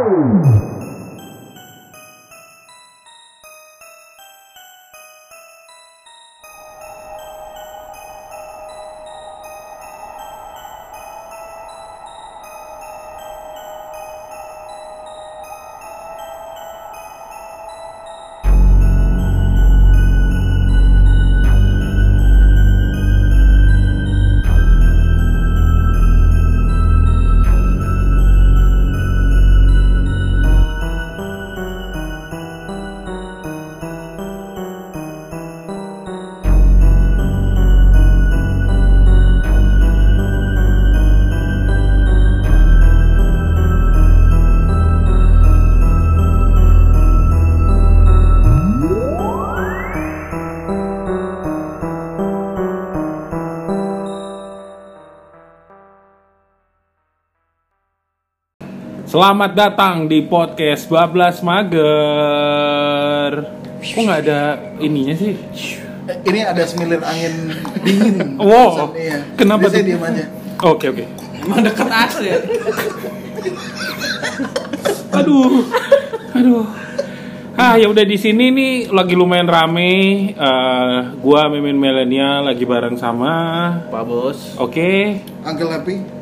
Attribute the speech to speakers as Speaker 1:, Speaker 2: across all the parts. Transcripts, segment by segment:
Speaker 1: Whoa! Selamat datang di podcast Bablas Mager. Kok nggak ada ininya sih?
Speaker 2: Eh, Ini ada semilir angin dingin.
Speaker 1: Wow.
Speaker 2: Iya.
Speaker 1: Kenapa tuh?
Speaker 2: diam aja.
Speaker 1: Oke oke.
Speaker 3: Emang deket asli ya?
Speaker 1: Aduh, aduh. Ah ya udah di sini nih lagi lumayan rame. Eh, gua Mimin Milenial lagi bareng sama.
Speaker 3: Pak Bos.
Speaker 1: Oke.
Speaker 2: Uncle Happy.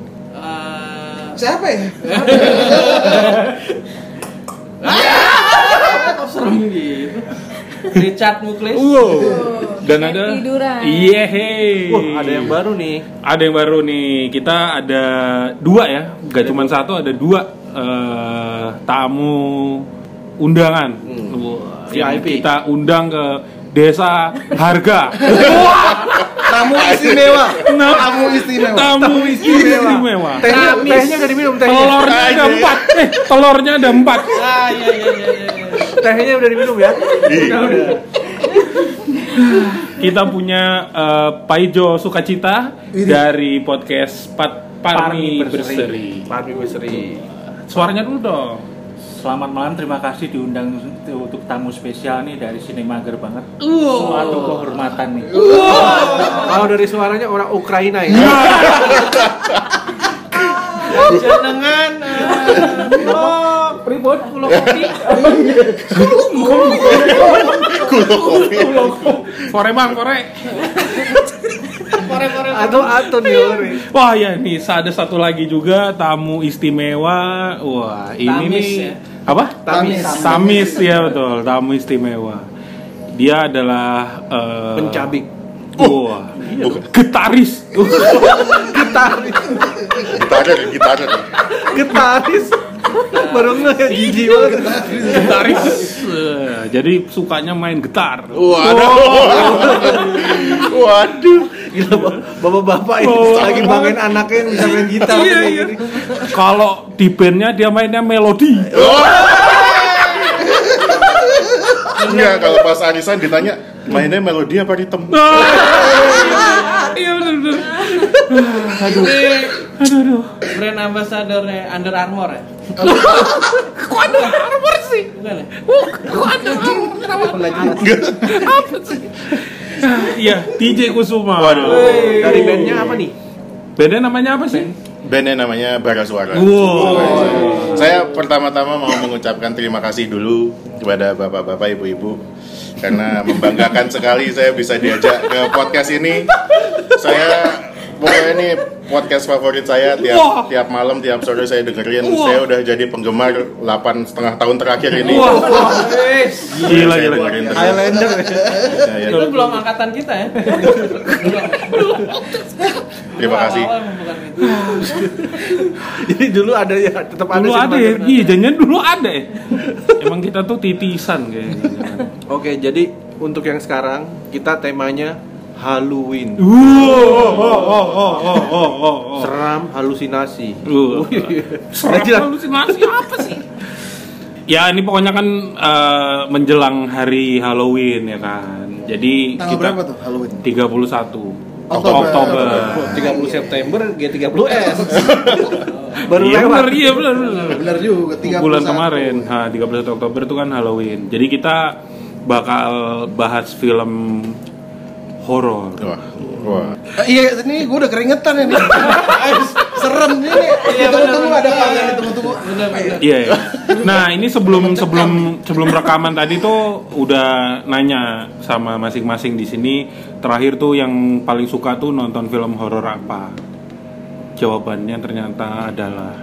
Speaker 2: Siapa ya?
Speaker 3: kok serem gitu? Richard Muklis.
Speaker 1: Wow. Dan ada.
Speaker 4: Tiduran.
Speaker 1: Iya. hey.
Speaker 3: Wah, ada yang baru nih.
Speaker 1: Ada yang baru nih. Kita ada dua ya, gak cuma satu, ada dua eh, tamu undangan. Wah, yang
Speaker 3: VIP.
Speaker 1: kita undang ke desa Harga.
Speaker 2: Tamu istimewa. Tamu istimewa.
Speaker 1: tamu istimewa.
Speaker 3: Tehnya, tehnya udah diminum tehnya.
Speaker 1: Telurnya ada empat. Eh, telurnya ada empat.
Speaker 3: Ah, iya iya iya iya. Tehnya udah diminum ya? Udah.
Speaker 1: Kita punya eh, Paijo Sukacita
Speaker 2: Ini.
Speaker 1: dari podcast Pat Parmi Berseri.
Speaker 3: Parmi Berseri.
Speaker 1: Suaranya dulu dong.
Speaker 5: Selamat malam, terima kasih diundang untuk tamu spesial nih dari sini mager banget.
Speaker 1: Uh.
Speaker 5: Suatu kehormatan nih.
Speaker 3: Kalau dari suaranya orang Ukraina ya.
Speaker 5: Jenengan, oh, pribon kulo kopi.
Speaker 1: Kore bang, kore.
Speaker 3: Atau Anton ya Ori.
Speaker 1: Wah ya nih ada satu lagi juga tamu istimewa. Wah ini
Speaker 3: Tamis,
Speaker 1: nih
Speaker 3: ya?
Speaker 1: apa?
Speaker 3: Tamis.
Speaker 1: Tamis ya betul, tamu istimewa. Dia adalah eh,
Speaker 3: Pencabik.
Speaker 1: Wah, gitaris.
Speaker 3: Gitaris.
Speaker 6: Gitarnya nih, gitarnya nih.
Speaker 3: Gitaris. Baru nge jijik banget.
Speaker 1: gitaris. Eh, Jadi sukanya main gitar.
Speaker 6: Waduh. Waduh.
Speaker 3: Gila, Bap- bapak-bapak ini
Speaker 1: Oh.
Speaker 3: lagi banggain anaknya yang bisa main gitar.
Speaker 1: Iya, iya. Kalau di bandnya dia mainnya melodi.
Speaker 6: Enggak, kalau pas Anisan ditanya mainnya melodi apa ritme?
Speaker 1: Iya benar benar.
Speaker 3: Aduh.
Speaker 1: Aduh aduh.
Speaker 3: Brand ambassadornya Under Armour ya?
Speaker 1: Kok ada armor sih?
Speaker 3: Bukan ya?
Speaker 1: Kok ada armor? Kenapa? Apa sih? Iya, TJ Kusuma.
Speaker 6: Waduh.
Speaker 3: Dari bandnya apa nih?
Speaker 1: Bandnya namanya apa sih?
Speaker 6: Bandnya namanya Bara Suara.
Speaker 1: Wow.
Speaker 6: Saya pertama-tama mau mengucapkan terima kasih dulu kepada bapak-bapak, ibu-ibu karena membanggakan sekali saya bisa diajak ke podcast ini. Saya pokoknya ini podcast favorit saya tiap
Speaker 1: Wah.
Speaker 6: tiap malam, tiap sore saya dengerin.
Speaker 1: Wah.
Speaker 6: Saya udah jadi penggemar 8 setengah tahun terakhir ini.
Speaker 1: Wah, gila
Speaker 6: Saya
Speaker 1: gila.
Speaker 6: terus.
Speaker 3: Highlander ya?
Speaker 6: Saya-
Speaker 3: Itu belum angkatan kita ya?
Speaker 6: Terima kasih.
Speaker 3: Jadi dulu ada ya, tetap ada
Speaker 1: Dulu
Speaker 3: sih
Speaker 1: ada ya, iya jangan dulu ada ya. Emang kita tuh titisan kayaknya.
Speaker 3: Oke, jadi untuk yang sekarang kita temanya Halloween.
Speaker 1: Wow, oh, oh, oh, oh, oh, oh, oh.
Speaker 3: Seram halusinasi.
Speaker 1: Uh.
Speaker 3: Jelas.
Speaker 1: halusinasi apa sih? Ya ini pokoknya kan eh, menjelang hari Halloween ya kan. Jadi
Speaker 2: Tanggal
Speaker 1: kita
Speaker 2: berapa tuh Halloween?
Speaker 1: 31
Speaker 2: Oktober.
Speaker 1: Oktober.
Speaker 3: 30 September G30S. Baru
Speaker 1: iya
Speaker 3: lewat.
Speaker 1: bener, iya bener, bener.
Speaker 2: Benar juga 31.
Speaker 1: Bulan kemarin, ha, 31 Oktober itu kan Halloween. Jadi kita bakal bahas film horor.
Speaker 6: Wah, wah.
Speaker 2: Iya, ini gue udah keringetan ini. Serem ini. Tunggu-tunggu ada apa nih? Tunggu-tunggu.
Speaker 1: Iya. iya. Nah ini sebelum sebelum sebelum rekaman tadi tuh udah nanya sama masing-masing di sini terakhir tuh yang paling suka tuh nonton film horor apa? Jawabannya ternyata adalah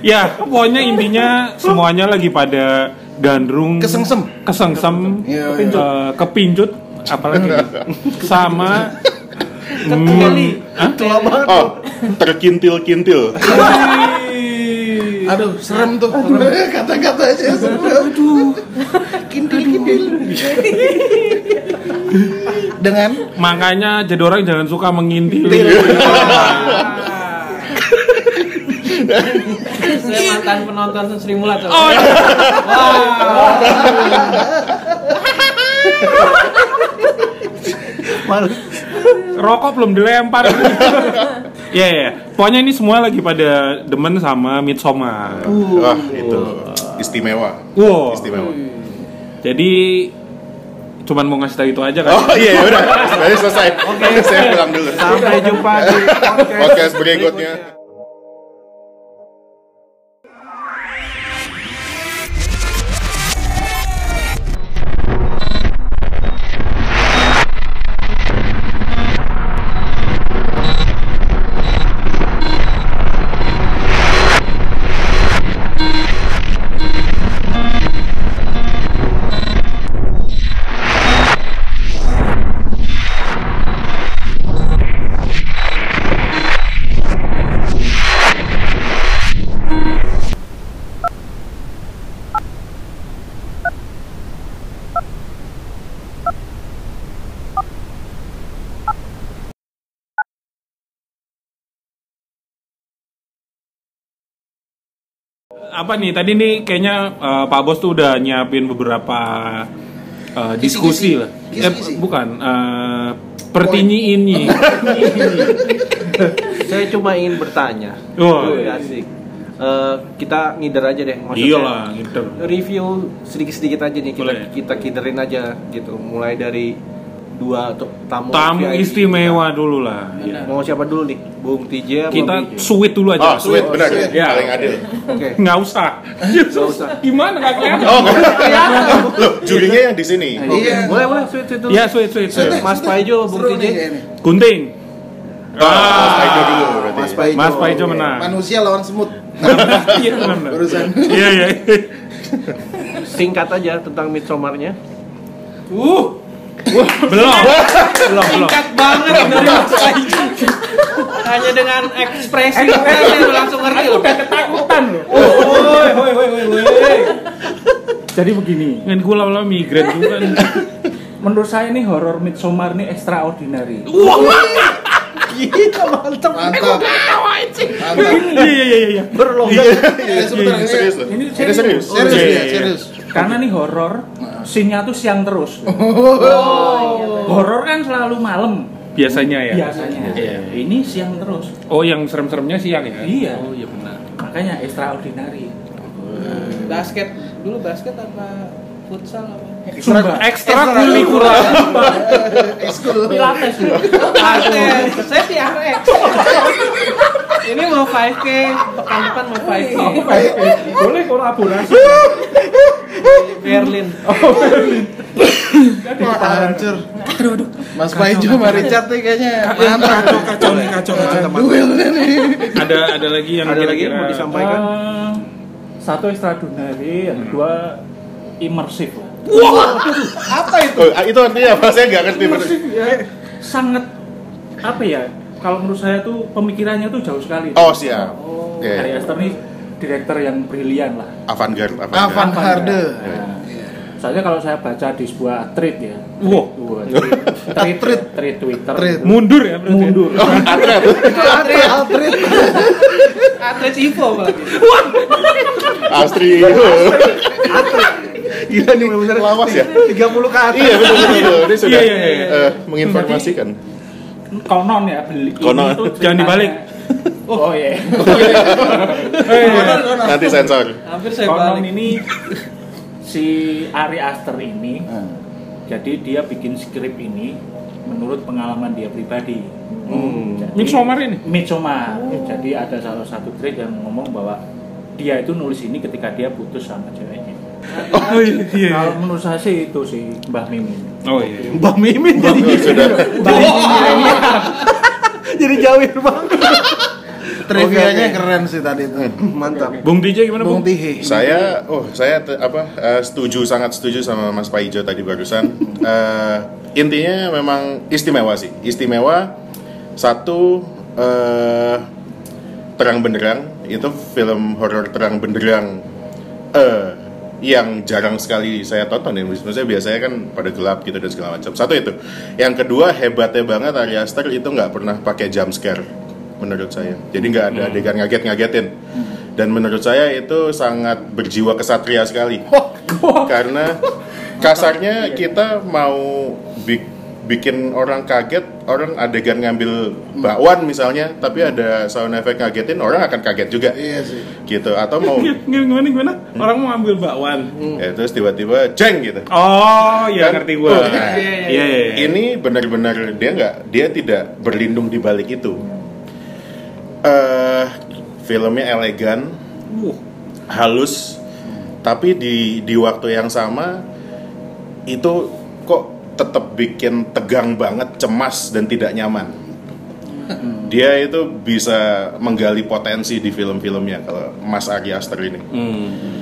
Speaker 1: ya pokoknya intinya semuanya lagi pada gandrung
Speaker 2: Kesengsem.
Speaker 1: kesengsem
Speaker 2: Iya,
Speaker 1: eh, kepincut apalagi sama. Hah?
Speaker 2: Tua banget.
Speaker 6: Oh, terkintil-kintil.
Speaker 2: Aduh, serem tuh. Kata-kata aja serem. Aduh. Kintil-kintil. Dengan
Speaker 1: makanya jadi orang jangan suka mengintil
Speaker 4: Saya mantan penonton Sri Mulat.
Speaker 1: Oh, iya. rokok belum dilempar. Ya ya, pokoknya ini semua lagi pada demen sama Midsommar.
Speaker 6: Wah, itu istimewa.
Speaker 1: Wow.
Speaker 6: Istimewa.
Speaker 1: Jadi cuman mau ngasih tahu itu aja kan.
Speaker 6: Oh iya, udah. Berarti selesai. Oke, saya pulang dulu.
Speaker 3: Sampai jumpa di podcast,
Speaker 6: Podcast berikutnya.
Speaker 1: Apa nih tadi nih kayaknya eh, Pak Bos tuh udah nyiapin beberapa eh, diskusi
Speaker 2: Kisi-kisi.
Speaker 1: lah. Eh,
Speaker 2: Kisi-kisi.
Speaker 1: bukan eh pertinyiin nih.
Speaker 3: Saya cuma ingin bertanya.
Speaker 1: Wah.
Speaker 3: Wih, asik. Eh, kita ngider aja deh maksudnya.
Speaker 1: Iyalah gitu.
Speaker 3: Review sedikit-sedikit aja nih kita
Speaker 1: Boleh.
Speaker 3: kita kiderin aja gitu. Mulai dari dua tamu
Speaker 1: Tamu
Speaker 3: VIP
Speaker 1: istimewa dulu lah.
Speaker 3: kita. Mau siapa dulu nih? Bung TJ
Speaker 1: Kita sweet dulu aja.
Speaker 6: Oh, sweet, benar.
Speaker 1: Ya.
Speaker 6: Paling adil.
Speaker 3: Oke.
Speaker 1: Nggak usah.
Speaker 3: usah.
Speaker 1: Gimana nggak kelihatan?
Speaker 6: Oh, loh, jurinya yang di sini.
Speaker 2: Iya.
Speaker 3: Boleh boleh sweet sweet dulu.
Speaker 1: Ya sweet sweet.
Speaker 2: Sweet,
Speaker 1: sweet.
Speaker 3: Mas Paijo, Bung TJ.
Speaker 1: Gunting.
Speaker 6: Oh, Mas Paijo dulu berarti.
Speaker 3: Mas Paijo.
Speaker 1: Mas Paijo menang.
Speaker 2: Manusia lawan semut.
Speaker 1: Iya benar. benar.
Speaker 2: Urusan.
Speaker 1: Iya iya.
Speaker 3: Singkat aja tentang Midsommarnya.
Speaker 4: Uh,
Speaker 1: Belum. Belum belum.
Speaker 4: singkat banget dari Mas. Hanya dengan ekspresi saya udah langsung ngerti loh.
Speaker 5: Ketakutan loh. Woi, woi, woi, woi, woi. Jadi begini,
Speaker 1: Kan gue lama-lama migrain juga kan.
Speaker 5: menurut saya nih horor Midsommar nih extraordinary.
Speaker 2: Mantap. Mantap.
Speaker 1: Iya iya iya iya.
Speaker 2: Eh, sebentar,
Speaker 6: Ini
Speaker 2: ini
Speaker 6: serius.
Speaker 5: Ini
Speaker 6: Ini serius.
Speaker 2: Serius
Speaker 1: Iya, iya.
Speaker 2: serius.
Speaker 5: Karena nih horor, scene-nya tuh siang terus. Horor kan selalu malam
Speaker 1: Biasanya ya.
Speaker 5: biasanya.
Speaker 1: Iya.
Speaker 5: Ini siang terus.
Speaker 1: Oh yang serem-seremnya siang ya?
Speaker 5: Iya.
Speaker 1: Oh iya benar.
Speaker 5: Makanya extraordinary.
Speaker 4: Basket dulu basket apa futsal apa?
Speaker 5: Zumba.
Speaker 1: Ekstra kurikuler.
Speaker 2: Eskul.
Speaker 5: Pilates.
Speaker 4: Pilates. Saya TRX. Ini mau 5K, pekan depan mau 5K.
Speaker 5: Boleh kolaborasi.
Speaker 4: Berlin.
Speaker 2: Wah, hancur. Mas Paijo sama Richard nih kayaknya mantap.
Speaker 1: Kacau nih kacau kacau.
Speaker 2: Duel nih.
Speaker 1: Ada ada lagi yang
Speaker 3: Ada lagi
Speaker 1: kira-kira
Speaker 3: mau disampaikan?
Speaker 5: Eh, satu extraordinary, yang kedua imersif.
Speaker 2: Apa itu?
Speaker 6: Oh, itu artinya apa? Saya nggak ngerti.
Speaker 5: Ya sangat apa ya? Kalau menurut saya tuh pemikirannya tuh jauh sekali.
Speaker 6: Oh, siap. Oke.
Speaker 5: Ari Aster nih direktur yang brilian lah.
Speaker 6: Avant-garde, avant-garde.
Speaker 2: Avant-garde.
Speaker 5: Nah, soalnya kalau saya baca di sebuah thread ya.
Speaker 1: Wow.
Speaker 5: Wah, thread,
Speaker 2: Thread.
Speaker 5: thread Twitter.
Speaker 2: Thread.
Speaker 1: Mundur ya berarti.
Speaker 5: Mundur.
Speaker 6: Atlet.
Speaker 2: Atlet. Atlet.
Speaker 4: Atlet Ivo apalagi.
Speaker 6: Astri.
Speaker 3: Gila nih bener-bener
Speaker 6: Lawas ya?
Speaker 3: 30 ke atas.
Speaker 6: Iya betul betul. betul. Ini sudah
Speaker 1: Iya, iya, iya.
Speaker 6: eh, menginformasikan.
Speaker 5: Konon ya beli.
Speaker 6: Konon.
Speaker 1: Jangan dibalik.
Speaker 5: ceritanya- Oh, iya.
Speaker 2: Konon, konon.
Speaker 6: Nanti sensor.
Speaker 4: Hampir saya
Speaker 5: Konon
Speaker 4: balik.
Speaker 5: ini si Ari Aster ini jadi dia bikin skrip ini menurut pengalaman dia pribadi.
Speaker 3: Hmm.
Speaker 5: Jadi-
Speaker 1: Midsommar ini?
Speaker 5: Midsommar. Jadi ada salah satu thread yang ngomong bahwa dia itu nulis ini ketika dia putus sama ceweknya.
Speaker 1: Oh iya. iya.
Speaker 5: Kalau menurut saya sih itu sih Mbah Mimin.
Speaker 1: Oh iya.
Speaker 3: Mbak Mimin jadi
Speaker 6: sudah
Speaker 5: Mbah Mimin
Speaker 3: jadi jauhin banget.
Speaker 2: Trivianya keren sih tadi itu.
Speaker 3: Mantap.
Speaker 1: Bung DJ gimana
Speaker 2: Bung
Speaker 1: Bung?
Speaker 2: Tihe.
Speaker 6: Saya, oh saya te- apa eh, setuju sangat setuju sama Mas Paijo tadi barusan. Eh, intinya memang istimewa sih, istimewa. Satu eh, terang benderang itu film horor terang benderang eh yang jarang sekali saya tonton ya. Maksudnya biasanya kan pada gelap gitu dan segala macam. Satu itu. Yang kedua hebatnya banget Ari Aster itu nggak pernah pakai jump scare menurut saya. Jadi nggak ada adegan ngaget-ngagetin. Dan menurut saya itu sangat berjiwa kesatria sekali. Karena kasarnya kita mau bik- bikin orang kaget, orang adegan ngambil bakwan misalnya, tapi ada sound effect ngagetin, orang akan kaget juga.
Speaker 2: Iya sih.
Speaker 6: Gitu. Atau mau
Speaker 1: Gimana gimana? Orang mau ambil bakwan.
Speaker 6: ya, terus tiba-tiba jeng gitu.
Speaker 1: Oh, iya
Speaker 6: Kan-
Speaker 1: ngerti gua.
Speaker 6: Oh, nah,
Speaker 1: Iya, iya. iya.
Speaker 6: Ini benar-benar dia nggak, dia tidak berlindung di balik itu. eh filmnya elegan,
Speaker 1: Uh,
Speaker 6: halus, tapi di di waktu yang sama itu kok tetap bikin tegang banget, cemas dan tidak nyaman. Dia itu bisa menggali potensi di film-filmnya kalau Mas Ari Aster ini.
Speaker 1: hmm.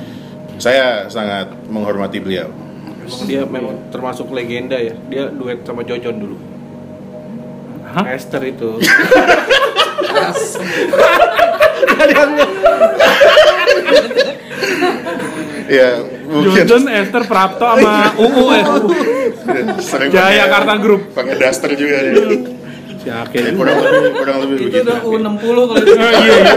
Speaker 6: Saya sangat menghormati beliau.
Speaker 3: Dia memang termasuk legenda ya. Dia duet sama Jojon dulu.
Speaker 1: Hah?
Speaker 3: Esther itu.
Speaker 6: Ya, mungkin
Speaker 1: Jojon, Esther, Prapto sama UU ya.
Speaker 6: sering
Speaker 1: Jaya Karta Group.
Speaker 6: pakai daster juga dia.
Speaker 1: Yakin.
Speaker 6: Ya, kurang lebih kurang lebih
Speaker 4: Itu
Speaker 6: begitu.
Speaker 4: udah U60 kalau itu.
Speaker 1: Oh, iya, iya.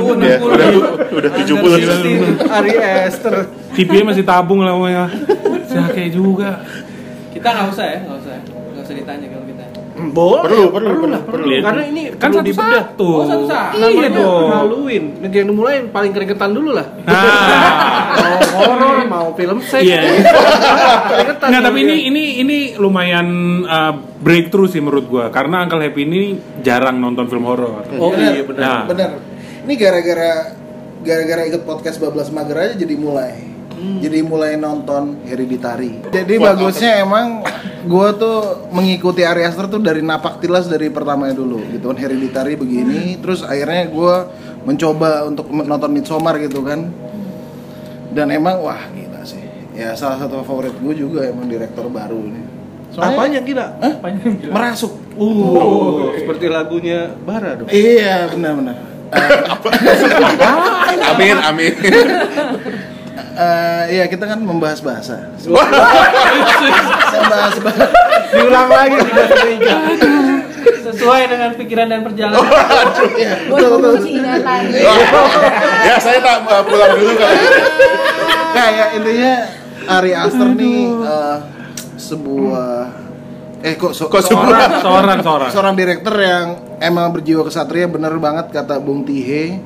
Speaker 4: U60.
Speaker 6: ya, udah udah 70
Speaker 3: Ari Esther.
Speaker 1: TV masih tabung lah pokoknya. Yakin juga.
Speaker 4: Kita nggak usah ya, nggak usah. Nggak usah ditanya kalau.
Speaker 3: Boleh.
Speaker 6: Perlu, perlu, perlu, perlu.
Speaker 1: Iya.
Speaker 3: Karena ini
Speaker 1: kan
Speaker 3: perlu
Speaker 1: satu-satu.
Speaker 4: Oh, satu-satu.
Speaker 1: Iya
Speaker 3: Namanya
Speaker 1: dong.
Speaker 3: Halloween. Nanti yang dimulai yang paling keringetan dulu lah.
Speaker 1: Nah.
Speaker 3: Mau horor, mau film seks.
Speaker 1: Iya.
Speaker 3: Keringetan
Speaker 1: Nggak, tapi ini
Speaker 3: ya.
Speaker 1: ini ini lumayan uh, breakthrough sih menurut gua karena Uncle Happy ini jarang nonton film horor.
Speaker 3: Oh iya benar.
Speaker 1: Nah,
Speaker 2: Bener. Ini gara-gara gara-gara ikut podcast Bablas Mager aja jadi mulai. Jadi mulai nonton Hereditary. Jadi bagusnya emang gue tuh mengikuti Ari Aster tuh dari napak tilas dari pertamanya dulu gitu kan Hereditary begini, terus akhirnya gue mencoba untuk nonton Midsommar gitu kan. Dan emang wah gila sih. Ya salah satu favorit gue juga emang direktor baru ini. Soalnya-
Speaker 3: Apanya gila?
Speaker 2: Hah?
Speaker 5: Apanya yang gila?
Speaker 2: Merasuk.
Speaker 3: Oh, seperti lagunya Bara dong.
Speaker 2: Iya benar-benar.
Speaker 6: Amin, amin.
Speaker 2: Eh, iya kita kan membahas bahasa. membahas bahasa.
Speaker 3: Diulang lagi di bahasa Indonesia.
Speaker 4: Sesuai dengan pikiran dan perjalanan.
Speaker 2: Iya,
Speaker 7: buat
Speaker 2: betul betul.
Speaker 7: ingatan
Speaker 6: ya, saya tak uh, pulang dulu kalau gitu.
Speaker 2: Nah, ya intinya Ari Aster nih eh, sebuah eh kok, so-
Speaker 6: Kok
Speaker 1: seorang seorang seorang.
Speaker 2: seorang direktur yang emang berjiwa kesatria bener banget kata Bung Tihe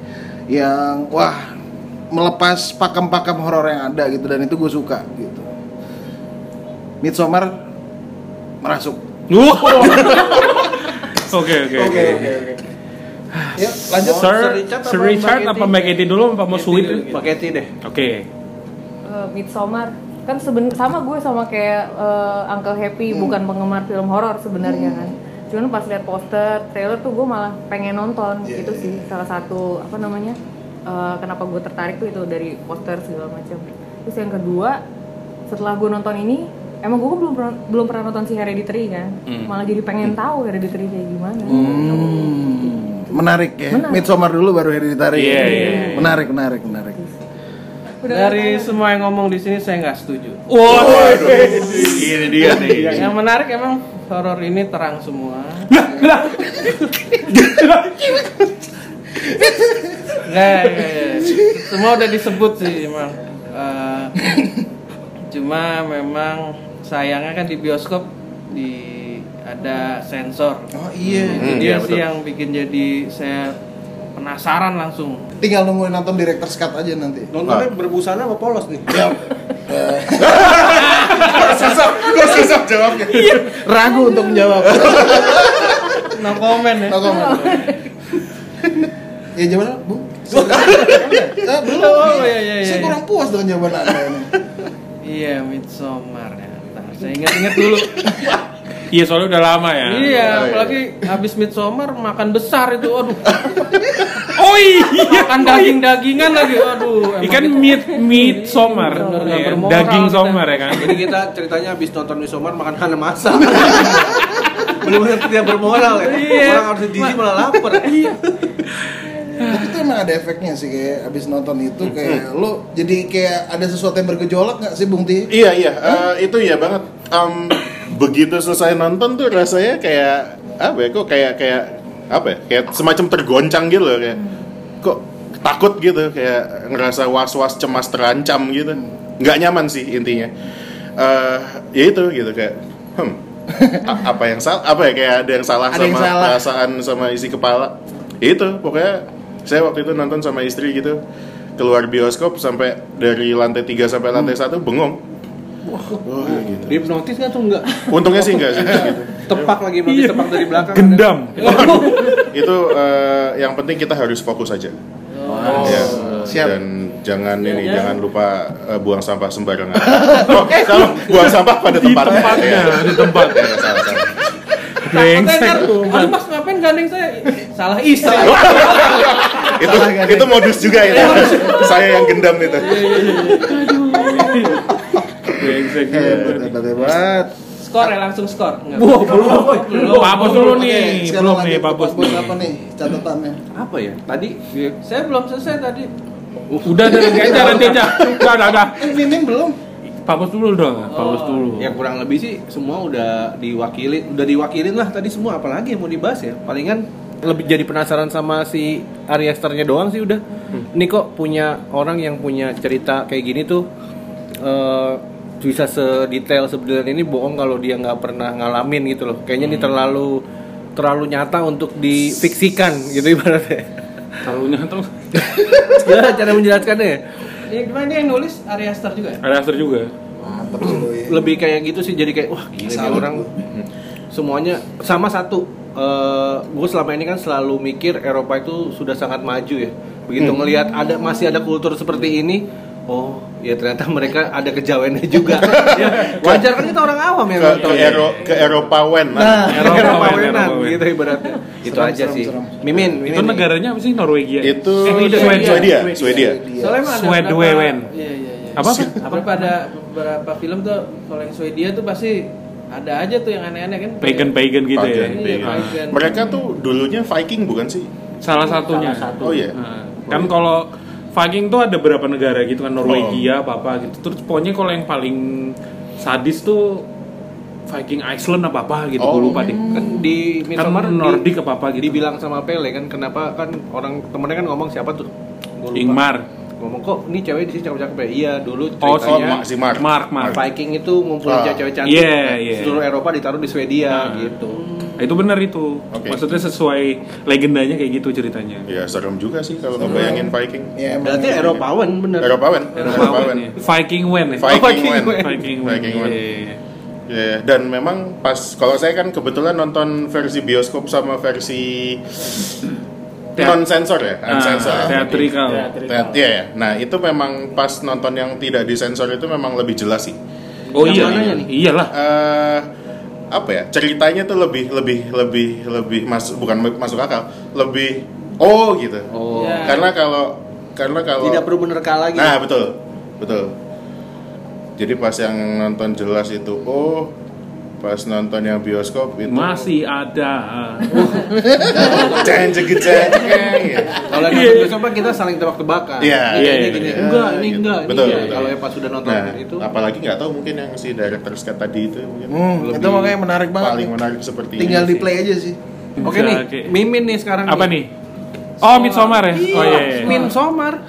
Speaker 2: yang wah melepas pakem-pakem horor yang ada gitu dan itu gue suka gitu. Midsommar merasuk.
Speaker 1: Oke oke oke.
Speaker 2: Lanjut.
Speaker 1: Sir,
Speaker 3: Sir Richard
Speaker 1: Sir
Speaker 3: apa
Speaker 1: Richard
Speaker 3: Mbak
Speaker 1: apa
Speaker 3: Katie?
Speaker 1: Mbak Katie dulu apa mau sweet?
Speaker 3: Pakai T deh.
Speaker 1: Oke.
Speaker 7: Eh, Midsommar kan seben sama gue sama kayak eh, Uncle Happy bukan penggemar film horor sebenarnya kan cuman pas lihat poster trailer tuh gue malah pengen nonton itu sih salah satu apa namanya eh, kenapa gue tertarik tuh itu dari poster segala macam terus yang kedua setelah gue nonton ini emang gue belum pernah, belum pernah nonton si Hereditary kan malah jadi pengen tahu Hereditary kayak gimana
Speaker 2: Hmm, menarik ya.
Speaker 7: Menarik.
Speaker 2: Midsommar dulu baru Hereditary.
Speaker 1: Iya, iya, iya.
Speaker 2: Menarik, menarik, menarik.
Speaker 4: Dari semua yang ngomong di sini saya nggak setuju.
Speaker 1: Waduh. Ini dia nih.
Speaker 4: Yang menarik emang horor ini terang semua. Nggak, nggak, nggak. semua udah disebut sih emang. Eh, cuma memang sayangnya kan di bioskop di ada sensor.
Speaker 2: Oh iya.
Speaker 4: Itu
Speaker 6: Hmm,
Speaker 4: dia
Speaker 6: iya,
Speaker 4: sih
Speaker 6: betul.
Speaker 4: yang bikin jadi saya penasaran langsung.
Speaker 2: Tinggal nungguin nonton director's cut aja nanti.
Speaker 3: Nontonnya berbusana apa polos nih?
Speaker 2: Ya.
Speaker 6: susah, kok susah jawabnya.
Speaker 3: Ragu untuk menjawab.
Speaker 4: No comment ya.
Speaker 2: No comment. Ya gimana, Bu? Belum.
Speaker 4: Oh, iya, iya, iya,
Speaker 2: Saya
Speaker 4: iya.
Speaker 2: kurang puas dengan jawaban Anda ini.
Speaker 4: Iya, Midsommar ya. Ntar, saya ingat-ingat dulu.
Speaker 1: Iya soalnya udah lama ya.
Speaker 4: Iya, apalagi habis Midsommar makan besar itu, aduh.
Speaker 1: Oh iya.
Speaker 4: Makan daging-dagingan lagi, aduh.
Speaker 1: Ikan meat meat somar, Iya, daging somar ya kan.
Speaker 3: Jadi kita ceritanya habis nonton Midsommar makan kana masak. Benar-benar tidak bermoral ya.
Speaker 4: Iya.
Speaker 3: Orang harus gizi malah lapar.
Speaker 2: Tapi itu emang ada efeknya sih kayak abis nonton itu kayak lo jadi kayak ada sesuatu yang bergejolak nggak sih Bung Ti?
Speaker 6: Iya iya, eh, itu iya banget. Em, begitu selesai nonton tuh rasanya kayak apa ya? Kok kayak kayak apa ya? Kayak semacam tergoncang gitu loh kayak kok takut gitu kayak ngerasa was-was cemas terancam gitu. Nggak nyaman sih intinya. Eh, ya itu gitu kayak hmm, a- apa yang salah? Apa ya kayak ada yang salah
Speaker 2: Ada yang
Speaker 6: sama
Speaker 2: salah.
Speaker 6: perasaan sama isi kepala. Itu pokoknya saya waktu itu nonton sama istri gitu keluar bioskop sampai dari lantai 3 sampai lantai 1 bengong. Wah, gitu.
Speaker 3: Hipnotis nggak tuh enggak?
Speaker 6: Untungnya sih enggak sih gitu.
Speaker 3: Tepak lagi berarti
Speaker 1: Iya.
Speaker 3: tepak dari belakang.
Speaker 1: Gendam.
Speaker 6: Itu eh, yang penting kita harus fokus aja. Ya.
Speaker 2: Siap.
Speaker 6: Dan jangan ini jangan lupa eh, buang sampah sembarangan. oh, salah, buang sampah pada
Speaker 1: Di
Speaker 6: tempatnya.
Speaker 1: tempatnya,
Speaker 6: Ya.
Speaker 1: di tempatnya.
Speaker 6: Ya, salah, salah.
Speaker 1: Brengsek
Speaker 4: aduh mas ngapain gandeng saya? Salah istri.
Speaker 6: itu itu modus juga itu. Saya yang gendam itu.
Speaker 1: Brengsek
Speaker 2: Eh, hebat.
Speaker 4: Skor ya langsung skor. Enggak.
Speaker 1: Belum. Papos dulu nih,
Speaker 2: Oke, sekarang
Speaker 1: belum nih Papos nih.
Speaker 2: apa nih catatannya?
Speaker 3: Apa ya? Tadi
Speaker 4: Saya belum selesai tadi.
Speaker 1: Udah udah nanti aja nanti aja. Udah udah udah.
Speaker 2: Eh, Mimin belum.
Speaker 1: Papos dulu dong, papos dulu.
Speaker 3: yang kurang lebih sih semua udah diwakili, udah diwakilin lah tadi semua apalagi yang mau dibahas ya. Palingan lebih jadi penasaran sama si Asternya doang sih udah. Ini kok punya orang yang punya cerita kayak gini tuh eh, bisa sedetail sebenarnya ini bohong kalau dia nggak pernah ngalamin gitu loh. Kayaknya ini terlalu terlalu nyata untuk difiksikan gitu ibaratnya.
Speaker 1: Kalau nyata
Speaker 3: ya cara menjelaskannya ya.
Speaker 4: Ini gimana ini yang nulis Ari Aster juga ya?
Speaker 1: ada Aster juga.
Speaker 2: Mantap sih doi.
Speaker 3: lebih kayak gitu sih jadi kayak wah gila nih orang semuanya sama satu gue selama ini kan selalu mikir Eropa itu sudah sangat maju ya begitu ngelihat ada masih ada kultur seperti ini oh ya ternyata mereka ada kejawennya juga ya, wajar kan kita orang awam yang
Speaker 6: Ke, ke, Ero, ke Eropawen.
Speaker 2: Nah,
Speaker 1: Eropa,
Speaker 3: Eropa
Speaker 1: Eropa,
Speaker 3: wenan,
Speaker 1: Eropa.
Speaker 3: gitu ibaratnya itu
Speaker 2: Serem,
Speaker 3: aja
Speaker 2: serem,
Speaker 3: sih
Speaker 2: serem.
Speaker 3: Mimin, Mimin
Speaker 1: Itu negaranya apa sih Norwegia?
Speaker 6: Itu
Speaker 1: Eh,
Speaker 6: Swedia.
Speaker 1: Swedia.
Speaker 6: Swedia. Swedia.
Speaker 4: Soalnya emang Iya iya iya.
Speaker 1: Apa?
Speaker 4: Apa pada beberapa film tuh kalau yang Swedia tuh pasti ada aja tuh yang aneh-aneh kan.
Speaker 1: Pagan pagan gitu ya.
Speaker 6: Pagan,
Speaker 4: Iya,
Speaker 6: pagan.
Speaker 4: pagan.
Speaker 6: Mereka tuh dulunya Viking bukan sih?
Speaker 1: Salah satunya.
Speaker 5: Salah satu.
Speaker 6: Oh iya.
Speaker 1: Nah, kan kalau Viking tuh ada berapa negara gitu kan Norwegia apa apa gitu. Terus pokoknya kalau yang paling sadis tuh Viking Iceland apa apa gitu.
Speaker 6: Oh.
Speaker 1: Gue lupa deh.
Speaker 3: kan di Midsommar
Speaker 1: Kan Nordik apa apa gitu.
Speaker 3: dibilang sama Pele kan kenapa kan orang temennya kan ngomong siapa tuh Gua lupa.
Speaker 1: Ingmar.
Speaker 3: Ngomong kok ini cewek di sini cakep-cakep ya iya dulu
Speaker 1: Oh,
Speaker 3: ceritanya
Speaker 6: Oh, si Mark.
Speaker 1: Mark, Mark.
Speaker 3: Viking itu ngumpulin
Speaker 6: Ah.
Speaker 3: cewek cantik
Speaker 1: Iya, iya.
Speaker 3: seluruh Eropa ditaruh di Swedia
Speaker 1: Ah.
Speaker 3: gitu
Speaker 1: Nah, itu benar itu.
Speaker 6: Oke.
Speaker 1: Maksudnya sesuai legendanya kayak gitu ceritanya.
Speaker 6: Ya serem juga sih kalau ngebayangin Viking.
Speaker 2: Ya,
Speaker 3: berarti Eropawan bener
Speaker 6: Eropawen.
Speaker 1: Eropawen ya. Viking Wen ya.
Speaker 6: Viking
Speaker 3: Viking
Speaker 6: Wen.
Speaker 1: Viking Wen.
Speaker 6: Viking Wen.
Speaker 1: Iya.
Speaker 6: Ya, dan memang pas kalau saya kan kebetulan nonton versi bioskop sama versi non sensor ya,
Speaker 1: Ah,
Speaker 6: unsensor.
Speaker 1: teatrikal.
Speaker 6: Teat- Iya ya. Nah, itu memang pas nonton yang tidak disensor itu memang lebih jelas sih.
Speaker 1: Oh
Speaker 3: Yang
Speaker 1: iya, iya.
Speaker 3: nih?
Speaker 1: iyalah.
Speaker 6: eh apa ya? Ceritanya tuh lebih lebih lebih lebih masuk bukan masuk akal, lebih oh gitu.
Speaker 3: oh
Speaker 4: Ya.
Speaker 6: Karena kalau karena kalau
Speaker 3: tidak perlu menerka lagi
Speaker 6: Nah, betul. Betul. Jadi pas yang nonton jelas itu oh pas nonton yang bioskop itu
Speaker 1: Masih ada.
Speaker 6: jeng jeng jeng gitu.
Speaker 3: kalau nonton bioskop kan kita saling tebak-tebakan
Speaker 6: Iya,
Speaker 3: Ini
Speaker 1: iya,
Speaker 3: ini
Speaker 1: iya,
Speaker 6: iya.
Speaker 3: enggak ini enggak
Speaker 6: Betul,
Speaker 3: kalau yang pas sudah nonton
Speaker 6: Nah,
Speaker 3: itu
Speaker 6: apalagi nggak tahu mungkin yang si director's cut tadi itu mungkin
Speaker 2: Hmm,
Speaker 6: lebih
Speaker 2: itu makanya menarik banget.
Speaker 6: Paling menarik seperti
Speaker 2: Tinggal
Speaker 6: ini
Speaker 2: di play aja sih.
Speaker 3: oke nih. Mimin nih sekarang
Speaker 1: Apa nih? Oh, Midsommar ya?
Speaker 3: Iya,
Speaker 1: Oh iya. iya.
Speaker 3: Midsommar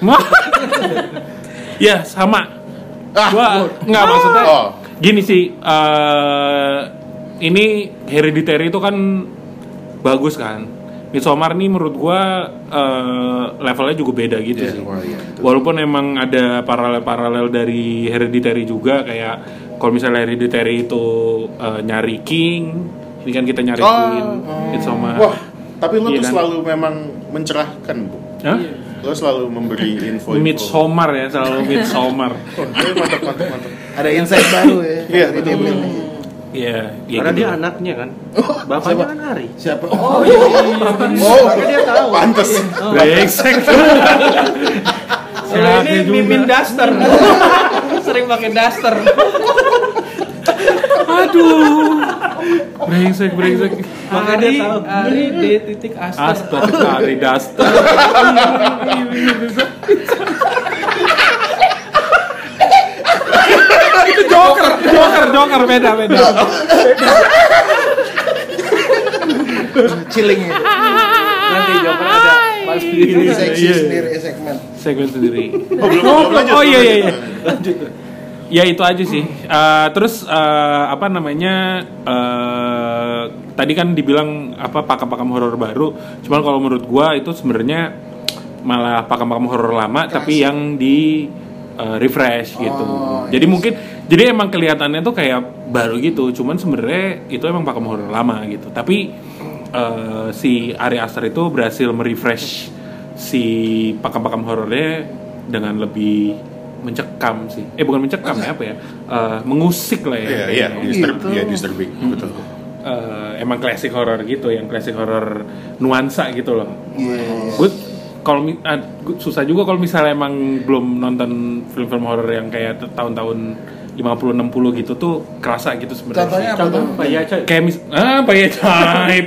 Speaker 1: ya, sama.
Speaker 6: Ah,
Speaker 1: Gua nggak maksudnya.
Speaker 6: Oh.
Speaker 1: Gini sih, eh ini Hereditary itu kan bagus kan. Midsommar nih menurut gua eh, levelnya juga beda gitu
Speaker 6: Iya,
Speaker 1: sih.
Speaker 6: wah, iya, betul.
Speaker 1: Walaupun emang ada paralel-paralel dari Hereditary juga kayak kalau misalnya Hereditary itu eh, nyari king, ini kan kita nyari
Speaker 2: Oh,
Speaker 1: queen, Midsommar.
Speaker 6: Wah, tapi lo
Speaker 1: Iya
Speaker 6: tuh
Speaker 1: kan?
Speaker 6: selalu memang mencerahkan, Bu.
Speaker 1: Hah?
Speaker 6: Lo selalu memberi info.
Speaker 1: Midsommar ya, selalu Midsommar.
Speaker 6: mantap, mantap, mantap.
Speaker 2: Ada insight baru ya
Speaker 6: Iya,
Speaker 2: dari
Speaker 6: betul.
Speaker 2: Nih.
Speaker 1: Iya, iya
Speaker 3: Karena
Speaker 1: gitu.
Speaker 3: dia anaknya kan. Bapaknya kan Ari.
Speaker 2: Siapa? Oh,
Speaker 6: Oh,
Speaker 3: Makanya dia tahu.
Speaker 6: pantes.
Speaker 1: Brengsek.
Speaker 4: Kalau ini mimin daster. Sering pakai daster.
Speaker 1: Aduh. Brengsek, brengsek.
Speaker 3: Makanya dia
Speaker 4: Ari,
Speaker 3: tahu.
Speaker 4: Ari D titik Aster.
Speaker 1: Astaga, Ari Duster. Itu Joker, Joker, beda, beda.
Speaker 2: Chilling ya.
Speaker 3: Nanti Joker ada pas
Speaker 2: Ini seksi
Speaker 1: Iya.
Speaker 2: sendiri ya segmen.
Speaker 1: Segmen sendiri.
Speaker 6: Oh, belum, belum lanjut,
Speaker 1: oh
Speaker 6: belum
Speaker 1: iya iya
Speaker 6: lanjut.
Speaker 1: iya. Ya itu aja sih. Eh, terus eh, apa namanya? eh, tadi kan dibilang apa pakam-pakam horor baru. Cuman kalau menurut gua itu sebenarnya malah pakam-pakam horor lama tapi yang di eh, refresh gitu.
Speaker 2: Oh,
Speaker 1: jadi mungkin jadi emang kelihatannya tuh kayak baru gitu. Cuman sebenarnya itu emang pakam horor lama gitu. Tapi eh, si Ari Aster itu berhasil merefresh si pakam-pakam horornya dengan lebih mencekam sih. Eh bukan mencekam ya apa ya? Eh, mengusik lah ya.
Speaker 6: Iya, iya, disturb,
Speaker 2: Gitu.
Speaker 6: iya, disturbing, betul.
Speaker 1: Eh, emang klasik horor gitu, yang klasik horor nuansa gitu loh.
Speaker 2: Iya.
Speaker 1: Gue kalau gua susah juga kalau misalnya emang belum nonton film-film horor yang kayak tahun-tahun 50 60 gitu tuh kerasa gitu sebenarnya.
Speaker 2: Contohnya apa
Speaker 5: Contoh
Speaker 2: tuh?
Speaker 5: bayi aja.
Speaker 1: Kayak mis ah Bayi Ajaib.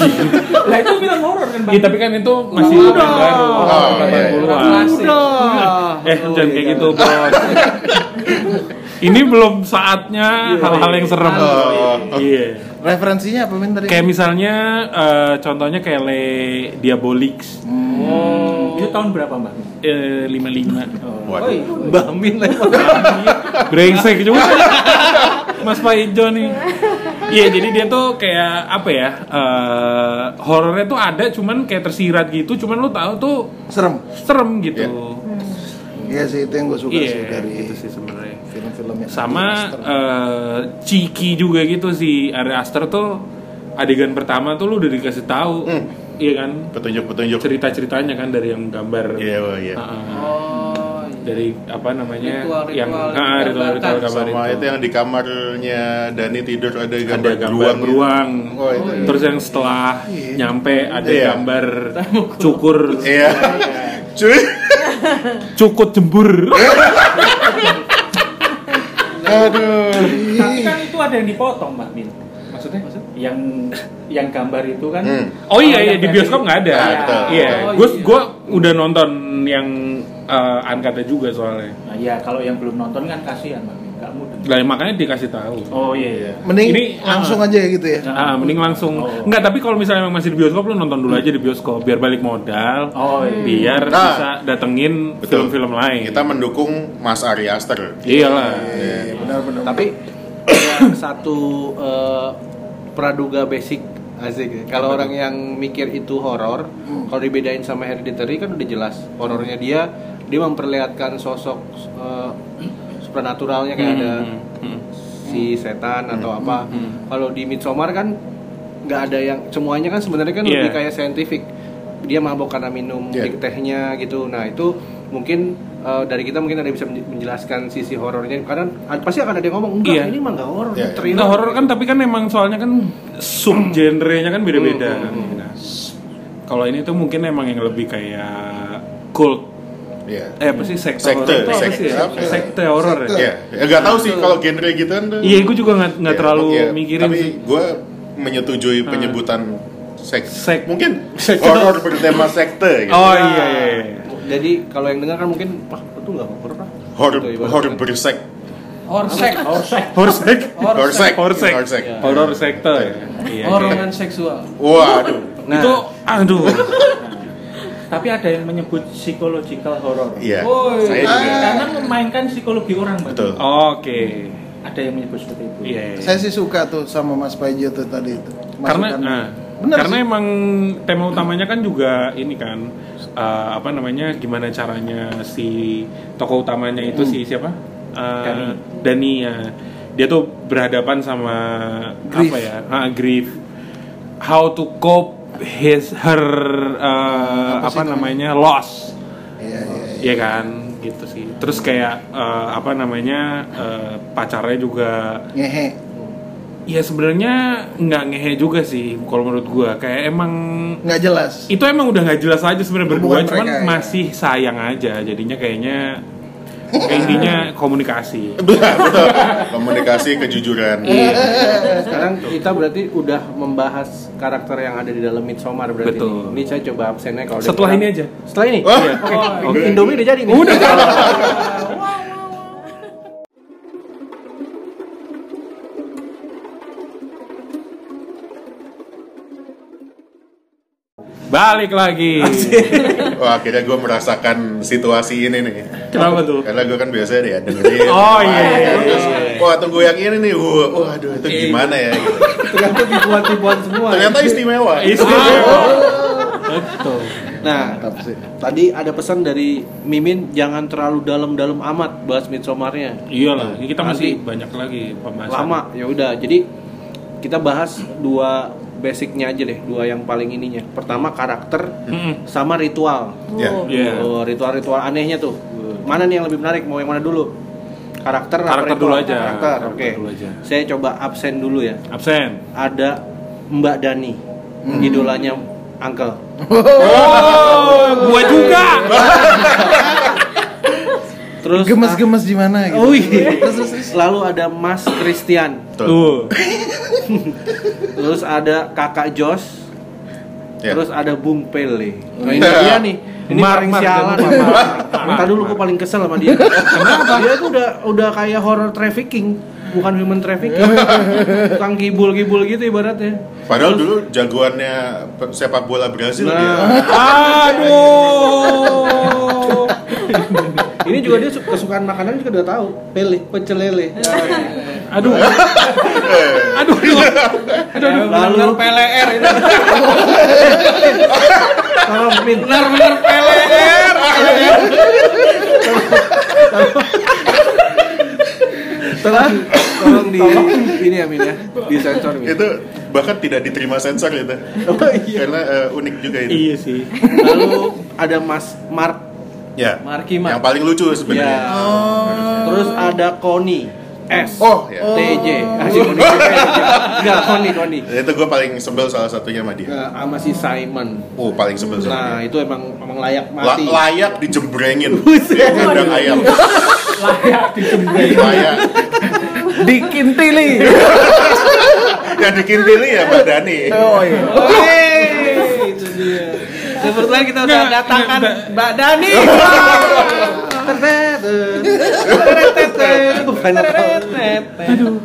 Speaker 5: Lah itu film horor kan, Bang?
Speaker 1: Iya, tapi kan itu masih
Speaker 4: Udah.
Speaker 1: yang baru.
Speaker 6: Oh, iya, iya.
Speaker 1: 80-an.
Speaker 4: Klasik.
Speaker 1: Eh, jangan kayak gitu, Bos. Ini belum saatnya hal-hal yang serem.
Speaker 6: Oh.
Speaker 1: Iya.
Speaker 2: Referensinya apa Min tadi?
Speaker 1: Kayak misalnya eh, contohnya kayak Le Diabolix
Speaker 5: Oh, itu tahun berapa, Mbak?
Speaker 1: eh, 55.
Speaker 6: Waduh.
Speaker 3: Mbak Min lagi.
Speaker 1: Brengsek juga. Mas Pak Ijo nih. Iya, jadi dia tuh kayak apa ya? eh, horornya tuh ada cuman kayak tersirat gitu, cuman lu tahu tuh
Speaker 2: Serem.
Speaker 1: serem gitu.
Speaker 2: Iya sih itu yang gue suka
Speaker 1: Iya,
Speaker 2: sih dari
Speaker 1: gitu sih sebenarnya.
Speaker 2: film-filmnya.
Speaker 1: sama eh, Ciki juga gitu si Ari Aster tuh adegan pertama tuh lu udah dikasih tahu iya kan
Speaker 6: Petunjuk-petunjuk.
Speaker 1: cerita ceritanya kan dari yang gambar
Speaker 6: Iya, wah, iya.
Speaker 1: Ah, ah.
Speaker 4: Oh, iya.
Speaker 1: dari apa namanya
Speaker 4: Ritual-ritual
Speaker 1: yang
Speaker 4: yang
Speaker 1: ah, ritual-ritual
Speaker 4: digambarkan.
Speaker 1: gambar
Speaker 6: Sama
Speaker 1: itu
Speaker 6: itu yang di kamarnya Dani tidur ada gambar,
Speaker 1: ada gambar
Speaker 6: beruang.
Speaker 1: beruang,
Speaker 6: gitu. Oh, itu.
Speaker 1: terus yang setelah nyampe ada
Speaker 6: Iya.
Speaker 1: gambar cukur
Speaker 6: Iya. Cuy.
Speaker 1: cukut jembur
Speaker 2: Aduh.
Speaker 5: Tapi kan itu ada yang dipotong, Mbak Min.
Speaker 1: maksudnya
Speaker 5: Yang yang gambar itu kan.
Speaker 6: Hmm.
Speaker 1: Oh iya iya
Speaker 5: yang
Speaker 1: di bioskop nggak ada.
Speaker 6: Ah, betul.
Speaker 1: Iya,
Speaker 4: Oh,
Speaker 1: gue
Speaker 4: iya.
Speaker 1: gue udah nonton yang uh, uncut juga soalnya.
Speaker 5: Nah, ya kalau yang belum nonton kan kasihan. Nggak mudeng.
Speaker 1: Lah makanya dikasih tahu.
Speaker 5: Oh iya iya.
Speaker 2: Mending
Speaker 1: Ini,
Speaker 2: langsung
Speaker 1: ah.
Speaker 2: aja gitu ya.
Speaker 1: Ah, mending langsung.
Speaker 5: Oh.
Speaker 1: Enggak, tapi kalau misalnya masih di bioskop lu nonton dulu aja di bioskop biar balik modal.
Speaker 5: Oh, iya.
Speaker 1: Biar
Speaker 6: Nah.
Speaker 1: bisa datengin film-film lain.
Speaker 6: Kita mendukung Mas Ari Aster.
Speaker 1: Iyalah.
Speaker 2: Iya, benar-benar.
Speaker 3: Tapi ada satu eh, praduga basic asik ya. Kalau orang yang mikir itu horor, kalau dibedain sama Hereditary kan udah jelas. Horornya dia dia memperlihatkan sosok eh, supernaturalnya kayak ada
Speaker 1: Hmm, hmm.
Speaker 3: si setan atau apa. Kalau di Midsommar kan nggak ada yang semuanya kan sebenarnya kan
Speaker 1: Iya.
Speaker 3: lebih kayak saintifik. Dia mabok karena minum dik tehnya gitu. Nah itu mungkin eh, dari kita mungkin ada yang bisa menj- menjelaskan sisi horornya. Karena pasti akan ada yang ngomong enggak
Speaker 1: Iya.
Speaker 3: ini mah nggak horor,
Speaker 6: Iya, iya.
Speaker 3: thriller."
Speaker 1: Nggak horor kan tapi kan emang soalnya kan sub genrenya kan beda-beda.
Speaker 6: Hmm,
Speaker 1: Nah, kalau ini tuh mungkin emang yang lebih kayak cult
Speaker 6: Iya.
Speaker 1: eh apa sih sekte,
Speaker 6: Sekte,
Speaker 1: apa
Speaker 6: sekte
Speaker 1: sih ya?
Speaker 6: apa ya?
Speaker 1: sekte horor ya
Speaker 6: Iya, ya, nggak tahu sih kalau genre gitu kan.
Speaker 1: iya gue juga nggak nggak
Speaker 6: Ya,
Speaker 1: terlalu
Speaker 6: iya.
Speaker 1: mikirin
Speaker 6: Tapi
Speaker 1: sih
Speaker 6: gue menyetujui penyebutan sek.
Speaker 1: Sek.
Speaker 6: Mungkin
Speaker 1: Sekte.
Speaker 6: horor bertema sekte. Gitu.
Speaker 1: oh iya iya, iya.
Speaker 3: Jadi kalau yang dengar kan mungkin wah itu nggak horor lah.
Speaker 6: Horor horor bersek.
Speaker 4: Horsek.
Speaker 5: Horsek.
Speaker 1: Horsek
Speaker 6: Horsek.
Speaker 1: Horsek
Speaker 6: Horsek.
Speaker 1: horor sekte ya iya
Speaker 4: Horongan seksual.
Speaker 6: Waduh.
Speaker 3: Nah,
Speaker 1: itu aduh
Speaker 5: Tapi ada yang menyebut psychological horror.
Speaker 6: Iya.
Speaker 4: Oh,
Speaker 6: Saya juga.
Speaker 5: Karena memainkan psikologi orang.
Speaker 6: Betul.
Speaker 1: oke
Speaker 5: Ada yang menyebut seperti itu.
Speaker 1: iya iya.
Speaker 2: Saya sih suka tuh sama Mas Paijo tuh tadi itu.
Speaker 1: karena
Speaker 2: Masukan.
Speaker 1: nah,
Speaker 2: Bener
Speaker 1: Karena
Speaker 2: sih.
Speaker 1: emang tema utamanya kan juga ini kan eh, apa namanya gimana caranya si tokoh utamanya itu
Speaker 2: Hmm.
Speaker 1: si siapa? Eh, Dani ya. Dia tuh berhadapan sama
Speaker 2: Grief.
Speaker 1: apa ya? Ah, grief. How to cope his her eh,
Speaker 2: Apa
Speaker 1: apa, namanya? loss.
Speaker 2: Iya, iya.
Speaker 1: Iya kan? Gitu sih. Terus kayak eh, apa namanya? eh, pacarnya juga
Speaker 2: Ngehe.
Speaker 1: Ya sebenarnya nggak ngehe juga sih kalau menurut gua kayak emang
Speaker 2: Nggak jelas.
Speaker 1: itu emang udah nggak jelas aja sebenarnya berdua
Speaker 2: Hubungan
Speaker 1: cuman
Speaker 2: mereka, ya.
Speaker 1: masih sayang aja jadinya kayaknya kayak intinya komunikasi
Speaker 6: komunikasi kejujuran
Speaker 3: Sekarang kita berarti udah membahas karakter yang ada di dalam Midsommar berarti.
Speaker 1: Betul.
Speaker 3: Ini, Ini saya coba absennya kalau
Speaker 1: Setelah ini aja.
Speaker 3: Setelah ini.
Speaker 6: Wah.
Speaker 3: Iya. Oke.
Speaker 6: Oh,
Speaker 3: Oke. Indomie udah jadi nih.
Speaker 1: Udah. balik lagi
Speaker 6: wah akhirnya gue merasakan situasi ini nih
Speaker 1: kenapa tuh
Speaker 6: karena gue kan biasanya ya dengerin
Speaker 1: Oh, iya, iya,
Speaker 6: Terus,
Speaker 1: iya.
Speaker 6: wah tunggu yang ini nih wah waduh itu gimana ya gitu.
Speaker 3: Ternyata dibuat-dibuat semua.
Speaker 6: ternyata istimewa
Speaker 1: istimewa betul
Speaker 3: Nah, tadi ada pesan dari Mimin jangan terlalu dalam-dalam amat bahas Midsommarnya.
Speaker 1: iyalah ini kita masih
Speaker 3: Nanti.
Speaker 1: banyak lagi pembahasan
Speaker 3: Lama, ya udah. Jadi kita bahas dua basicnya aja deh, dua yang paling ininya. Pertama karakter
Speaker 1: Mm-mm.
Speaker 3: sama ritual.
Speaker 6: Ya.
Speaker 1: Iya.
Speaker 3: Oh, ritual-ritual anehnya tuh. Mana nih yang lebih menarik? Mau yang mana dulu? Karakter,
Speaker 1: Karakter
Speaker 3: ritual?
Speaker 1: dulu aja.
Speaker 3: Karakter,
Speaker 1: Karakter
Speaker 3: oke.
Speaker 1: aja.
Speaker 3: Saya coba absen dulu ya.
Speaker 1: absen
Speaker 3: Ada Mbak Dani, idolanya Uncle.
Speaker 1: oh gua juga
Speaker 3: Terus
Speaker 2: Gemes-gemes di mana gitu.
Speaker 3: Oh iya. Lalu ada Mas Christian.
Speaker 1: tuh
Speaker 3: Terus ada Kakak Jos.
Speaker 6: Ya.
Speaker 3: Terus ada Bung Pele. Nah ini dia nih. Ini
Speaker 1: Mar-
Speaker 3: paling
Speaker 1: Mar-
Speaker 3: sialan. Minta dulu gue paling kesel sama dia. Kenapa? Dia tuh udah udah kayak horror trafficking, bukan human trafficking. Tukang gibul-gibul gitu ibaratnya.
Speaker 6: padahal dulu jagoannya sepak bola Brazil dia
Speaker 3: Nah,
Speaker 1: aduh
Speaker 3: ini juga dia su- kesukaan makanan juga udah tahu. Pele, pecel lele.
Speaker 1: aduh aduh aduh
Speaker 3: Lalu
Speaker 4: PLR itu.
Speaker 3: kalau Min,
Speaker 4: Benar-benar PLR.
Speaker 3: tolong, tolong di ini ya Min ya, di sensor Min.
Speaker 6: itu bahkan tidak diterima sensor itu
Speaker 3: Oh iya.
Speaker 6: karena eh, unik juga itu
Speaker 1: iya sih
Speaker 3: Lalu ada Mas Mark
Speaker 6: ya
Speaker 4: Marki, Mar.
Speaker 6: yang paling lucu sebenarnya
Speaker 3: Ya. Terus ada Koni S.
Speaker 6: oh ya
Speaker 3: TJ. Ah, si Koni TJ. Enggak, Koni, Koni.
Speaker 6: itu gue paling sebel salah satunya sama dia
Speaker 3: Nah, sama si Simon.
Speaker 6: oh paling sebel sama
Speaker 3: Nah,
Speaker 6: dia
Speaker 3: itu emang emang layak
Speaker 6: La-
Speaker 3: mati.
Speaker 6: layak dijembrengin dia kandang ayam
Speaker 5: layak dicembreng
Speaker 6: layak
Speaker 2: Dikintili.
Speaker 6: yang bikin pilih ya Mbak Dani
Speaker 2: Oh iya.
Speaker 3: Dia.
Speaker 4: Kebetulan kita udah
Speaker 1: Nggak,
Speaker 4: datangkan
Speaker 1: nggak,
Speaker 4: Mbak Dani.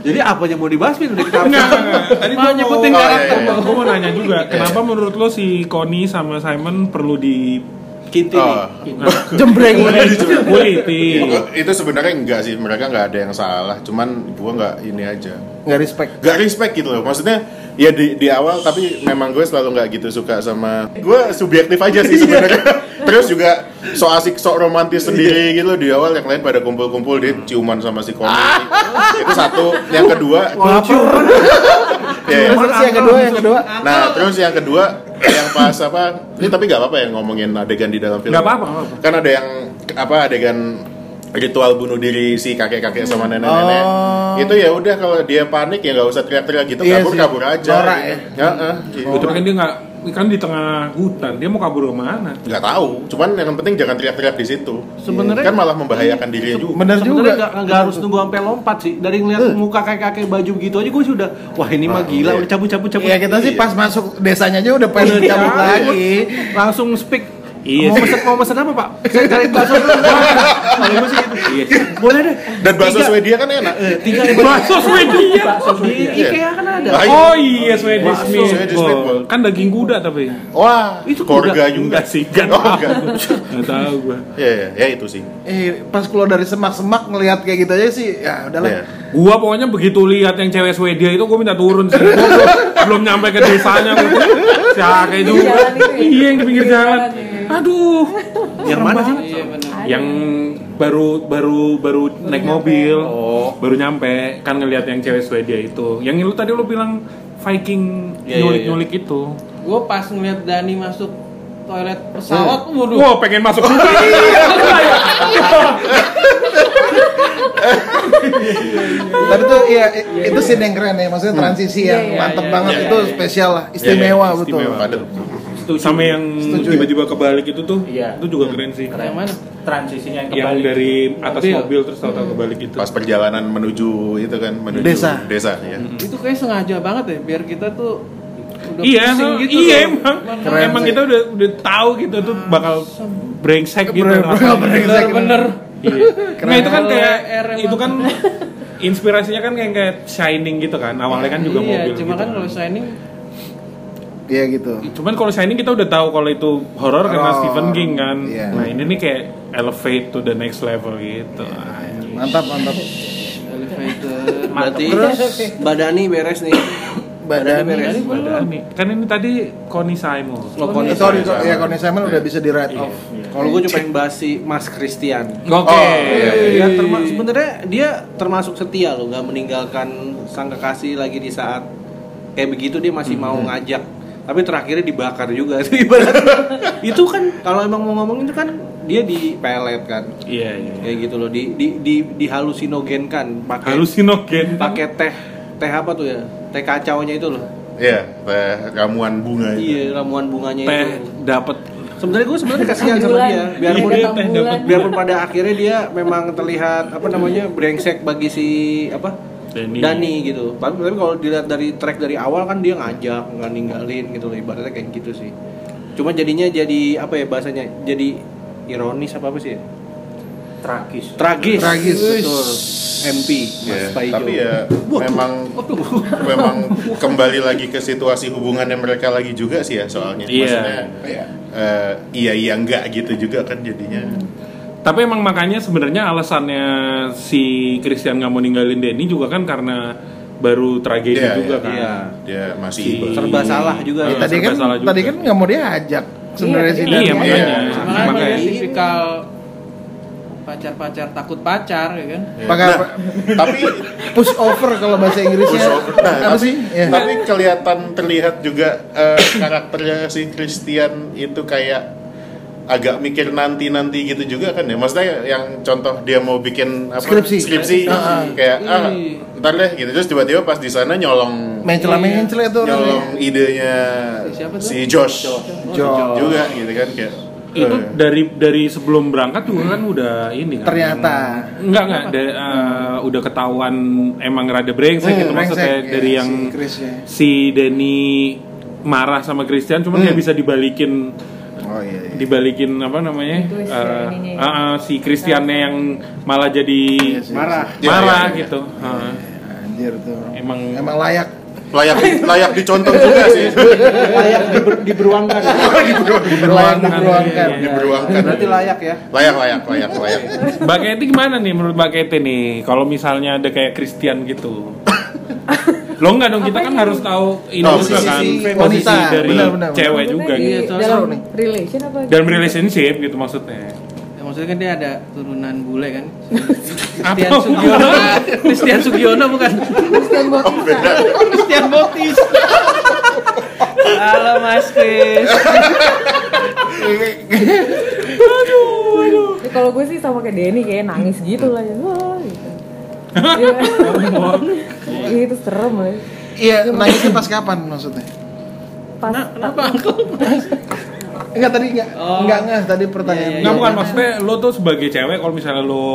Speaker 3: Jadi apa yang mau dibahas Min? Udah kita
Speaker 1: Enggak, enggak, enggak. Tadi
Speaker 4: Mau nyebutin karakter.
Speaker 1: Gue mau nanya juga, kenapa menurut lo si Connie sama Simon perlu di
Speaker 3: Kinti
Speaker 6: Oh.
Speaker 2: Jembreng.
Speaker 1: kuliti?
Speaker 6: itu sebenarnya enggak sih mereka nggak ada yang salah cuman gua nggak ini aja
Speaker 2: Nggak respect.
Speaker 6: gak respect gitu loh maksudnya ya di di awal tapi memang gue selalu nggak gitu suka sama gue subjektif aja sih sebenarnya. Terus juga so asik so romantis sendiri gitu. Loh di awal yang lain pada kumpul-kumpul dia ciuman sama si Connie itu satu. Yang kedua ya, ya.
Speaker 2: Terus yang kedua, yang kedua.
Speaker 6: nah terus yang kedua yang pas apa ini tapi nggak apa-apa ya ngomongin adegan di dalam film.
Speaker 1: Nggak apa-apa.
Speaker 6: kan ada yang apa adegan ritual bunuh diri si kakek-kakek sama nenek-nenek
Speaker 2: Oh.
Speaker 6: itu ya udah kalau dia panik ya nggak usah teriak-teriak gitu
Speaker 2: Iya
Speaker 6: kabur
Speaker 2: sih.
Speaker 6: kabur aja
Speaker 2: Norak
Speaker 6: gitu.
Speaker 2: ya.
Speaker 6: Heeh, gitu.
Speaker 1: Itu kan dia nggak, kan di tengah hutan, dia mau kabur ke mana?
Speaker 6: nggak tahu cuman yang penting jangan teriak-teriak di situ
Speaker 3: Sebenarnya-
Speaker 6: kan malah membahayakan dirinya juga
Speaker 2: Bener juga.
Speaker 3: Sebenarnya nggak nggak harus nunggu sampai lompat sih. Dari ngeliat muka kakek-kakek baju gitu aja gue sudah, wah ini mah
Speaker 6: Ah,
Speaker 3: gila,
Speaker 6: iya.
Speaker 3: udah cabut cabut cabut.
Speaker 2: Iya kita sih pas masuk desanya aja udah pengen
Speaker 3: Iya.
Speaker 2: cabut lagi.
Speaker 3: langsung speak.
Speaker 1: Iya
Speaker 3: mau mesen mau mesen apa pak? Saya cari bakso dulu. Kalau gue sih gitu. Iya. Boleh deh.
Speaker 6: Dan bakso Swedia kan enak.
Speaker 3: Tiga
Speaker 1: Bakso Swedia.
Speaker 5: Bakso
Speaker 3: Di
Speaker 5: Swedia.
Speaker 3: IKEA kan ada.
Speaker 6: Iya.
Speaker 1: Oh iya Swedish
Speaker 6: Bakso,
Speaker 1: meatball. Kan daging kuda tapi.
Speaker 6: Wah,
Speaker 3: Itu
Speaker 6: korga
Speaker 3: kuda.
Speaker 6: juga.
Speaker 1: Sih, enggak tahu.
Speaker 6: enggak.
Speaker 1: Tahu gua.
Speaker 6: Ya, ya, ya itu sih.
Speaker 2: Eh, pas keluar dari semak-semak ngelihat kayak gitu aja sih, ya udahlah.
Speaker 6: Ya.
Speaker 1: Gua pokoknya begitu lihat yang cewek Swedia itu gua minta turun sih. Gua belum, nyampe ke desanya gua. Siapa kayak juga.
Speaker 7: ya?
Speaker 1: Iya yang di pinggir
Speaker 7: Pinggir
Speaker 1: jalan.
Speaker 7: Iya.
Speaker 1: Aduh.
Speaker 3: Yang mana sih?
Speaker 4: Iya.
Speaker 1: Yang baru baru baru naik mobil.
Speaker 3: Oh.
Speaker 1: Baru nyampe kan ngelihat yang cewek Swedia itu. Yang lu tadi lu bilang Viking
Speaker 3: Iya, iya,
Speaker 1: nyulik-nyulik itu.
Speaker 4: Gue pas ngeliat Dani masuk toilet pesawat, waduh.
Speaker 1: Wah, pengen masuk juga.
Speaker 2: Tapi tuh iya i- itu scene yang keren ya, maksudnya transisi yang
Speaker 7: Iya, iya,
Speaker 2: mantep
Speaker 7: iya,
Speaker 2: banget
Speaker 6: iya,
Speaker 2: itu
Speaker 6: iya.
Speaker 2: spesial lah,
Speaker 6: Ya,
Speaker 2: istimewa
Speaker 6: ya,
Speaker 2: betul.
Speaker 1: istimewa.
Speaker 6: Padat.
Speaker 1: Sama yang
Speaker 2: Setuju ya?
Speaker 1: tiba-tiba kebalik itu tuh,
Speaker 5: Iya.
Speaker 1: itu juga keren sih.
Speaker 4: Yang mana?
Speaker 5: Transisinya yang
Speaker 1: Yang
Speaker 5: kembali.
Speaker 1: dari atas
Speaker 4: Mobil.
Speaker 1: mobil terus tahu-tahu kebalik itu.
Speaker 6: Pas perjalanan menuju itu kan menuju
Speaker 2: Desa.
Speaker 6: Desa ya.
Speaker 4: Itu kayak sengaja banget ya, biar kita tuh udah
Speaker 1: Iya,
Speaker 4: gitu
Speaker 1: iya
Speaker 4: loh.
Speaker 1: emang.
Speaker 2: Keren
Speaker 1: emang
Speaker 2: sih.
Speaker 1: kita udah udah tahu gitu tuh bakal brengsek gitu. Rasanya.
Speaker 2: brengsek.
Speaker 4: Bener-bener.
Speaker 1: Iya. Nah itu kan kayak itu kan inspirasinya kan kayak kayak Shining gitu kan. Awalnya kan juga
Speaker 4: iya,
Speaker 1: mobil.
Speaker 4: cuma
Speaker 1: gitu
Speaker 4: kan kalau Shining
Speaker 2: Iya gitu.
Speaker 1: Cuman kalau Shining kita udah tahu kalau itu horor karena. Stephen King kan.
Speaker 2: Iya.
Speaker 1: Nah ini nih kayak elevate to the next level gitu. Anjing.
Speaker 2: Mantap, mantap.
Speaker 4: elevator.
Speaker 3: Berarti
Speaker 7: Terus?
Speaker 3: Mbak Dani beres nih.
Speaker 2: Badan
Speaker 3: beres.
Speaker 1: Ini kan ini tadi Connie Simon.
Speaker 3: Lo Connie
Speaker 2: Sorry,
Speaker 3: Simon.
Speaker 2: ya Connie Simon udah bisa di write off.
Speaker 3: Kalau gue cuma yang bahas si Mas Christian.
Speaker 1: Oke.
Speaker 6: Oh, iya,
Speaker 3: Dia sebenarnya dia termasuk setia loh, nggak meninggalkan sang kekasih lagi di saat kayak begitu dia masih mau ngajak. Tapi terakhirnya dibakar juga itu ibaratnya. itu kan kalau emang mau ngomong itu kan dia di pelet kan.
Speaker 1: Iya, iya.
Speaker 3: Kayak gitu loh, di di di dihalusinogenkan pakai
Speaker 1: Halusinogen.
Speaker 3: pakai teh teh apa tuh ya? Teh kacaunya itu loh.
Speaker 6: Iya, teh ramuan bunga itu.
Speaker 3: Iya, ramuan bunganya
Speaker 1: teh
Speaker 3: itu.
Speaker 1: dapat
Speaker 3: Sebenarnya gue sebenarnya kasihan sama dia. Biarpun
Speaker 1: Iya,
Speaker 3: biarpun pada akhirnya dia memang terlihat apa namanya brengsek bagi si apa
Speaker 1: Dani.
Speaker 3: Dani gitu. Tapi, tapi kalau dilihat dari track dari awal kan dia ngajak nggak ninggalin gitu loh ibaratnya kayak gitu sih. Cuma jadinya jadi apa ya bahasanya jadi ironis apa apa sih? ya?
Speaker 5: Tragis.
Speaker 3: Tragis.
Speaker 2: Tragis.
Speaker 3: Betul. MP Mas
Speaker 6: Ya,
Speaker 3: Paijo.
Speaker 6: tapi ya memang memang kembali lagi ke situasi hubungannya mereka lagi juga sih ya soalnya.
Speaker 1: Iya.
Speaker 6: Maksudnya eh, iya iya enggak gitu juga kan jadinya.
Speaker 1: Tapi emang makanya sebenarnya alasannya si Christian nggak mau ninggalin Denny juga kan karena baru tragedi
Speaker 6: Iya,
Speaker 1: juga
Speaker 6: iya.
Speaker 1: kan.
Speaker 3: Iya.
Speaker 6: Dia masih
Speaker 1: Si-
Speaker 3: serba salah juga
Speaker 2: Ya,
Speaker 3: ya.
Speaker 2: tadi kan
Speaker 1: salah juga.
Speaker 2: tadi kan nggak mau diajak sebenarnya sih.
Speaker 1: Iya,
Speaker 2: Dan.
Speaker 1: makanya.
Speaker 6: Iya.
Speaker 4: Makanya
Speaker 1: Makanya.
Speaker 4: dia tipikal pacar-pacar takut pacar ya kan.
Speaker 2: Pakai
Speaker 6: Nah, tapi
Speaker 2: push over kalau bahasa Inggrisnya.
Speaker 6: push over. Nah,
Speaker 2: Apa
Speaker 6: tapi,
Speaker 2: sih? Ya.
Speaker 6: tapi kelihatan terlihat juga eh, karakternya si Christian itu kayak agak mikir nanti-nanti gitu juga kan ya. Maksudnya yang contoh dia mau bikin apa
Speaker 2: Skripsi.
Speaker 6: skripsi
Speaker 2: Ah, ah.
Speaker 6: kayak ah ntar deh gitu terus tiba-tiba pas di sana nyolong
Speaker 2: Mencela mencela itu orangnya.
Speaker 6: nyolong idenya
Speaker 4: Siapa tuh?
Speaker 6: si Josh,
Speaker 2: Jo.
Speaker 6: juga gitu kan kayak
Speaker 1: Itu
Speaker 6: eh,
Speaker 1: dari dari sebelum berangkat juga kan udah ini kan.
Speaker 2: Ternyata.
Speaker 1: Enggak enggak da- eh, udah ketahuan emang rada brengsek
Speaker 2: Hmm,
Speaker 1: gitu maksudnya
Speaker 2: brengsek,
Speaker 1: dari
Speaker 2: ya,
Speaker 1: yang
Speaker 2: si Chrisnya.
Speaker 1: si Denny marah sama Christian cuman kayak bisa dibalikin
Speaker 2: Oh iya. iya.
Speaker 1: dibalikin apa namanya
Speaker 7: Twist ya
Speaker 1: eh,
Speaker 7: ininya ya.
Speaker 1: ah, ah, si Christiannya yang malah jadi
Speaker 2: sih.
Speaker 3: Marah.
Speaker 6: Iya,
Speaker 1: marah
Speaker 6: iya, iya.
Speaker 1: gitu Ah.
Speaker 2: Anjir tuh.
Speaker 1: emang
Speaker 2: Emang layak.
Speaker 6: layak layak dicontoh juga sih
Speaker 3: layak diber- diberuangkan.
Speaker 2: Layak diberuangkan.
Speaker 1: Iya.
Speaker 6: diberuangkan
Speaker 3: Berarti layak ya.
Speaker 6: layak layak layak layak
Speaker 1: Mbak Keti gimana nih menurut Mbak Keti nih kalau misalnya ada kayak Christian gitu lo enggak dong kita kan harus tahu ini
Speaker 6: Oh,
Speaker 1: juga kan posisi dari
Speaker 2: Benar, benar,
Speaker 1: cewek juga
Speaker 7: di
Speaker 1: gitu
Speaker 7: dalam
Speaker 2: Seru nih.
Speaker 7: relation apa?
Speaker 1: dalam relationship gitu maksudnya
Speaker 4: Ya, maksudnya kan dia ada turunan bule kan.
Speaker 1: Apa?
Speaker 4: Christian Sugiono. Christian Sugiono bukan.
Speaker 7: Christian Botis.
Speaker 4: Christian Botis. Halo Mas Chris.
Speaker 7: Ya, kalau gue sih sama kayak Denny kayak nangis gitu lah ya. Wah, gitu. Iya. Iya, itu serem lah.
Speaker 2: Iya, nangisnya pas kapan maksudnya?
Speaker 7: Pas
Speaker 4: Nah, kenapa Uncle?
Speaker 2: Enggak tadi enggak.
Speaker 4: Oh.
Speaker 2: Enggak enggak tadi pertanyaan.
Speaker 4: Iya, iya,
Speaker 1: Nggak
Speaker 2: gua.
Speaker 1: bukan maksudnya lo tuh sebagai cewek kalau misalnya lo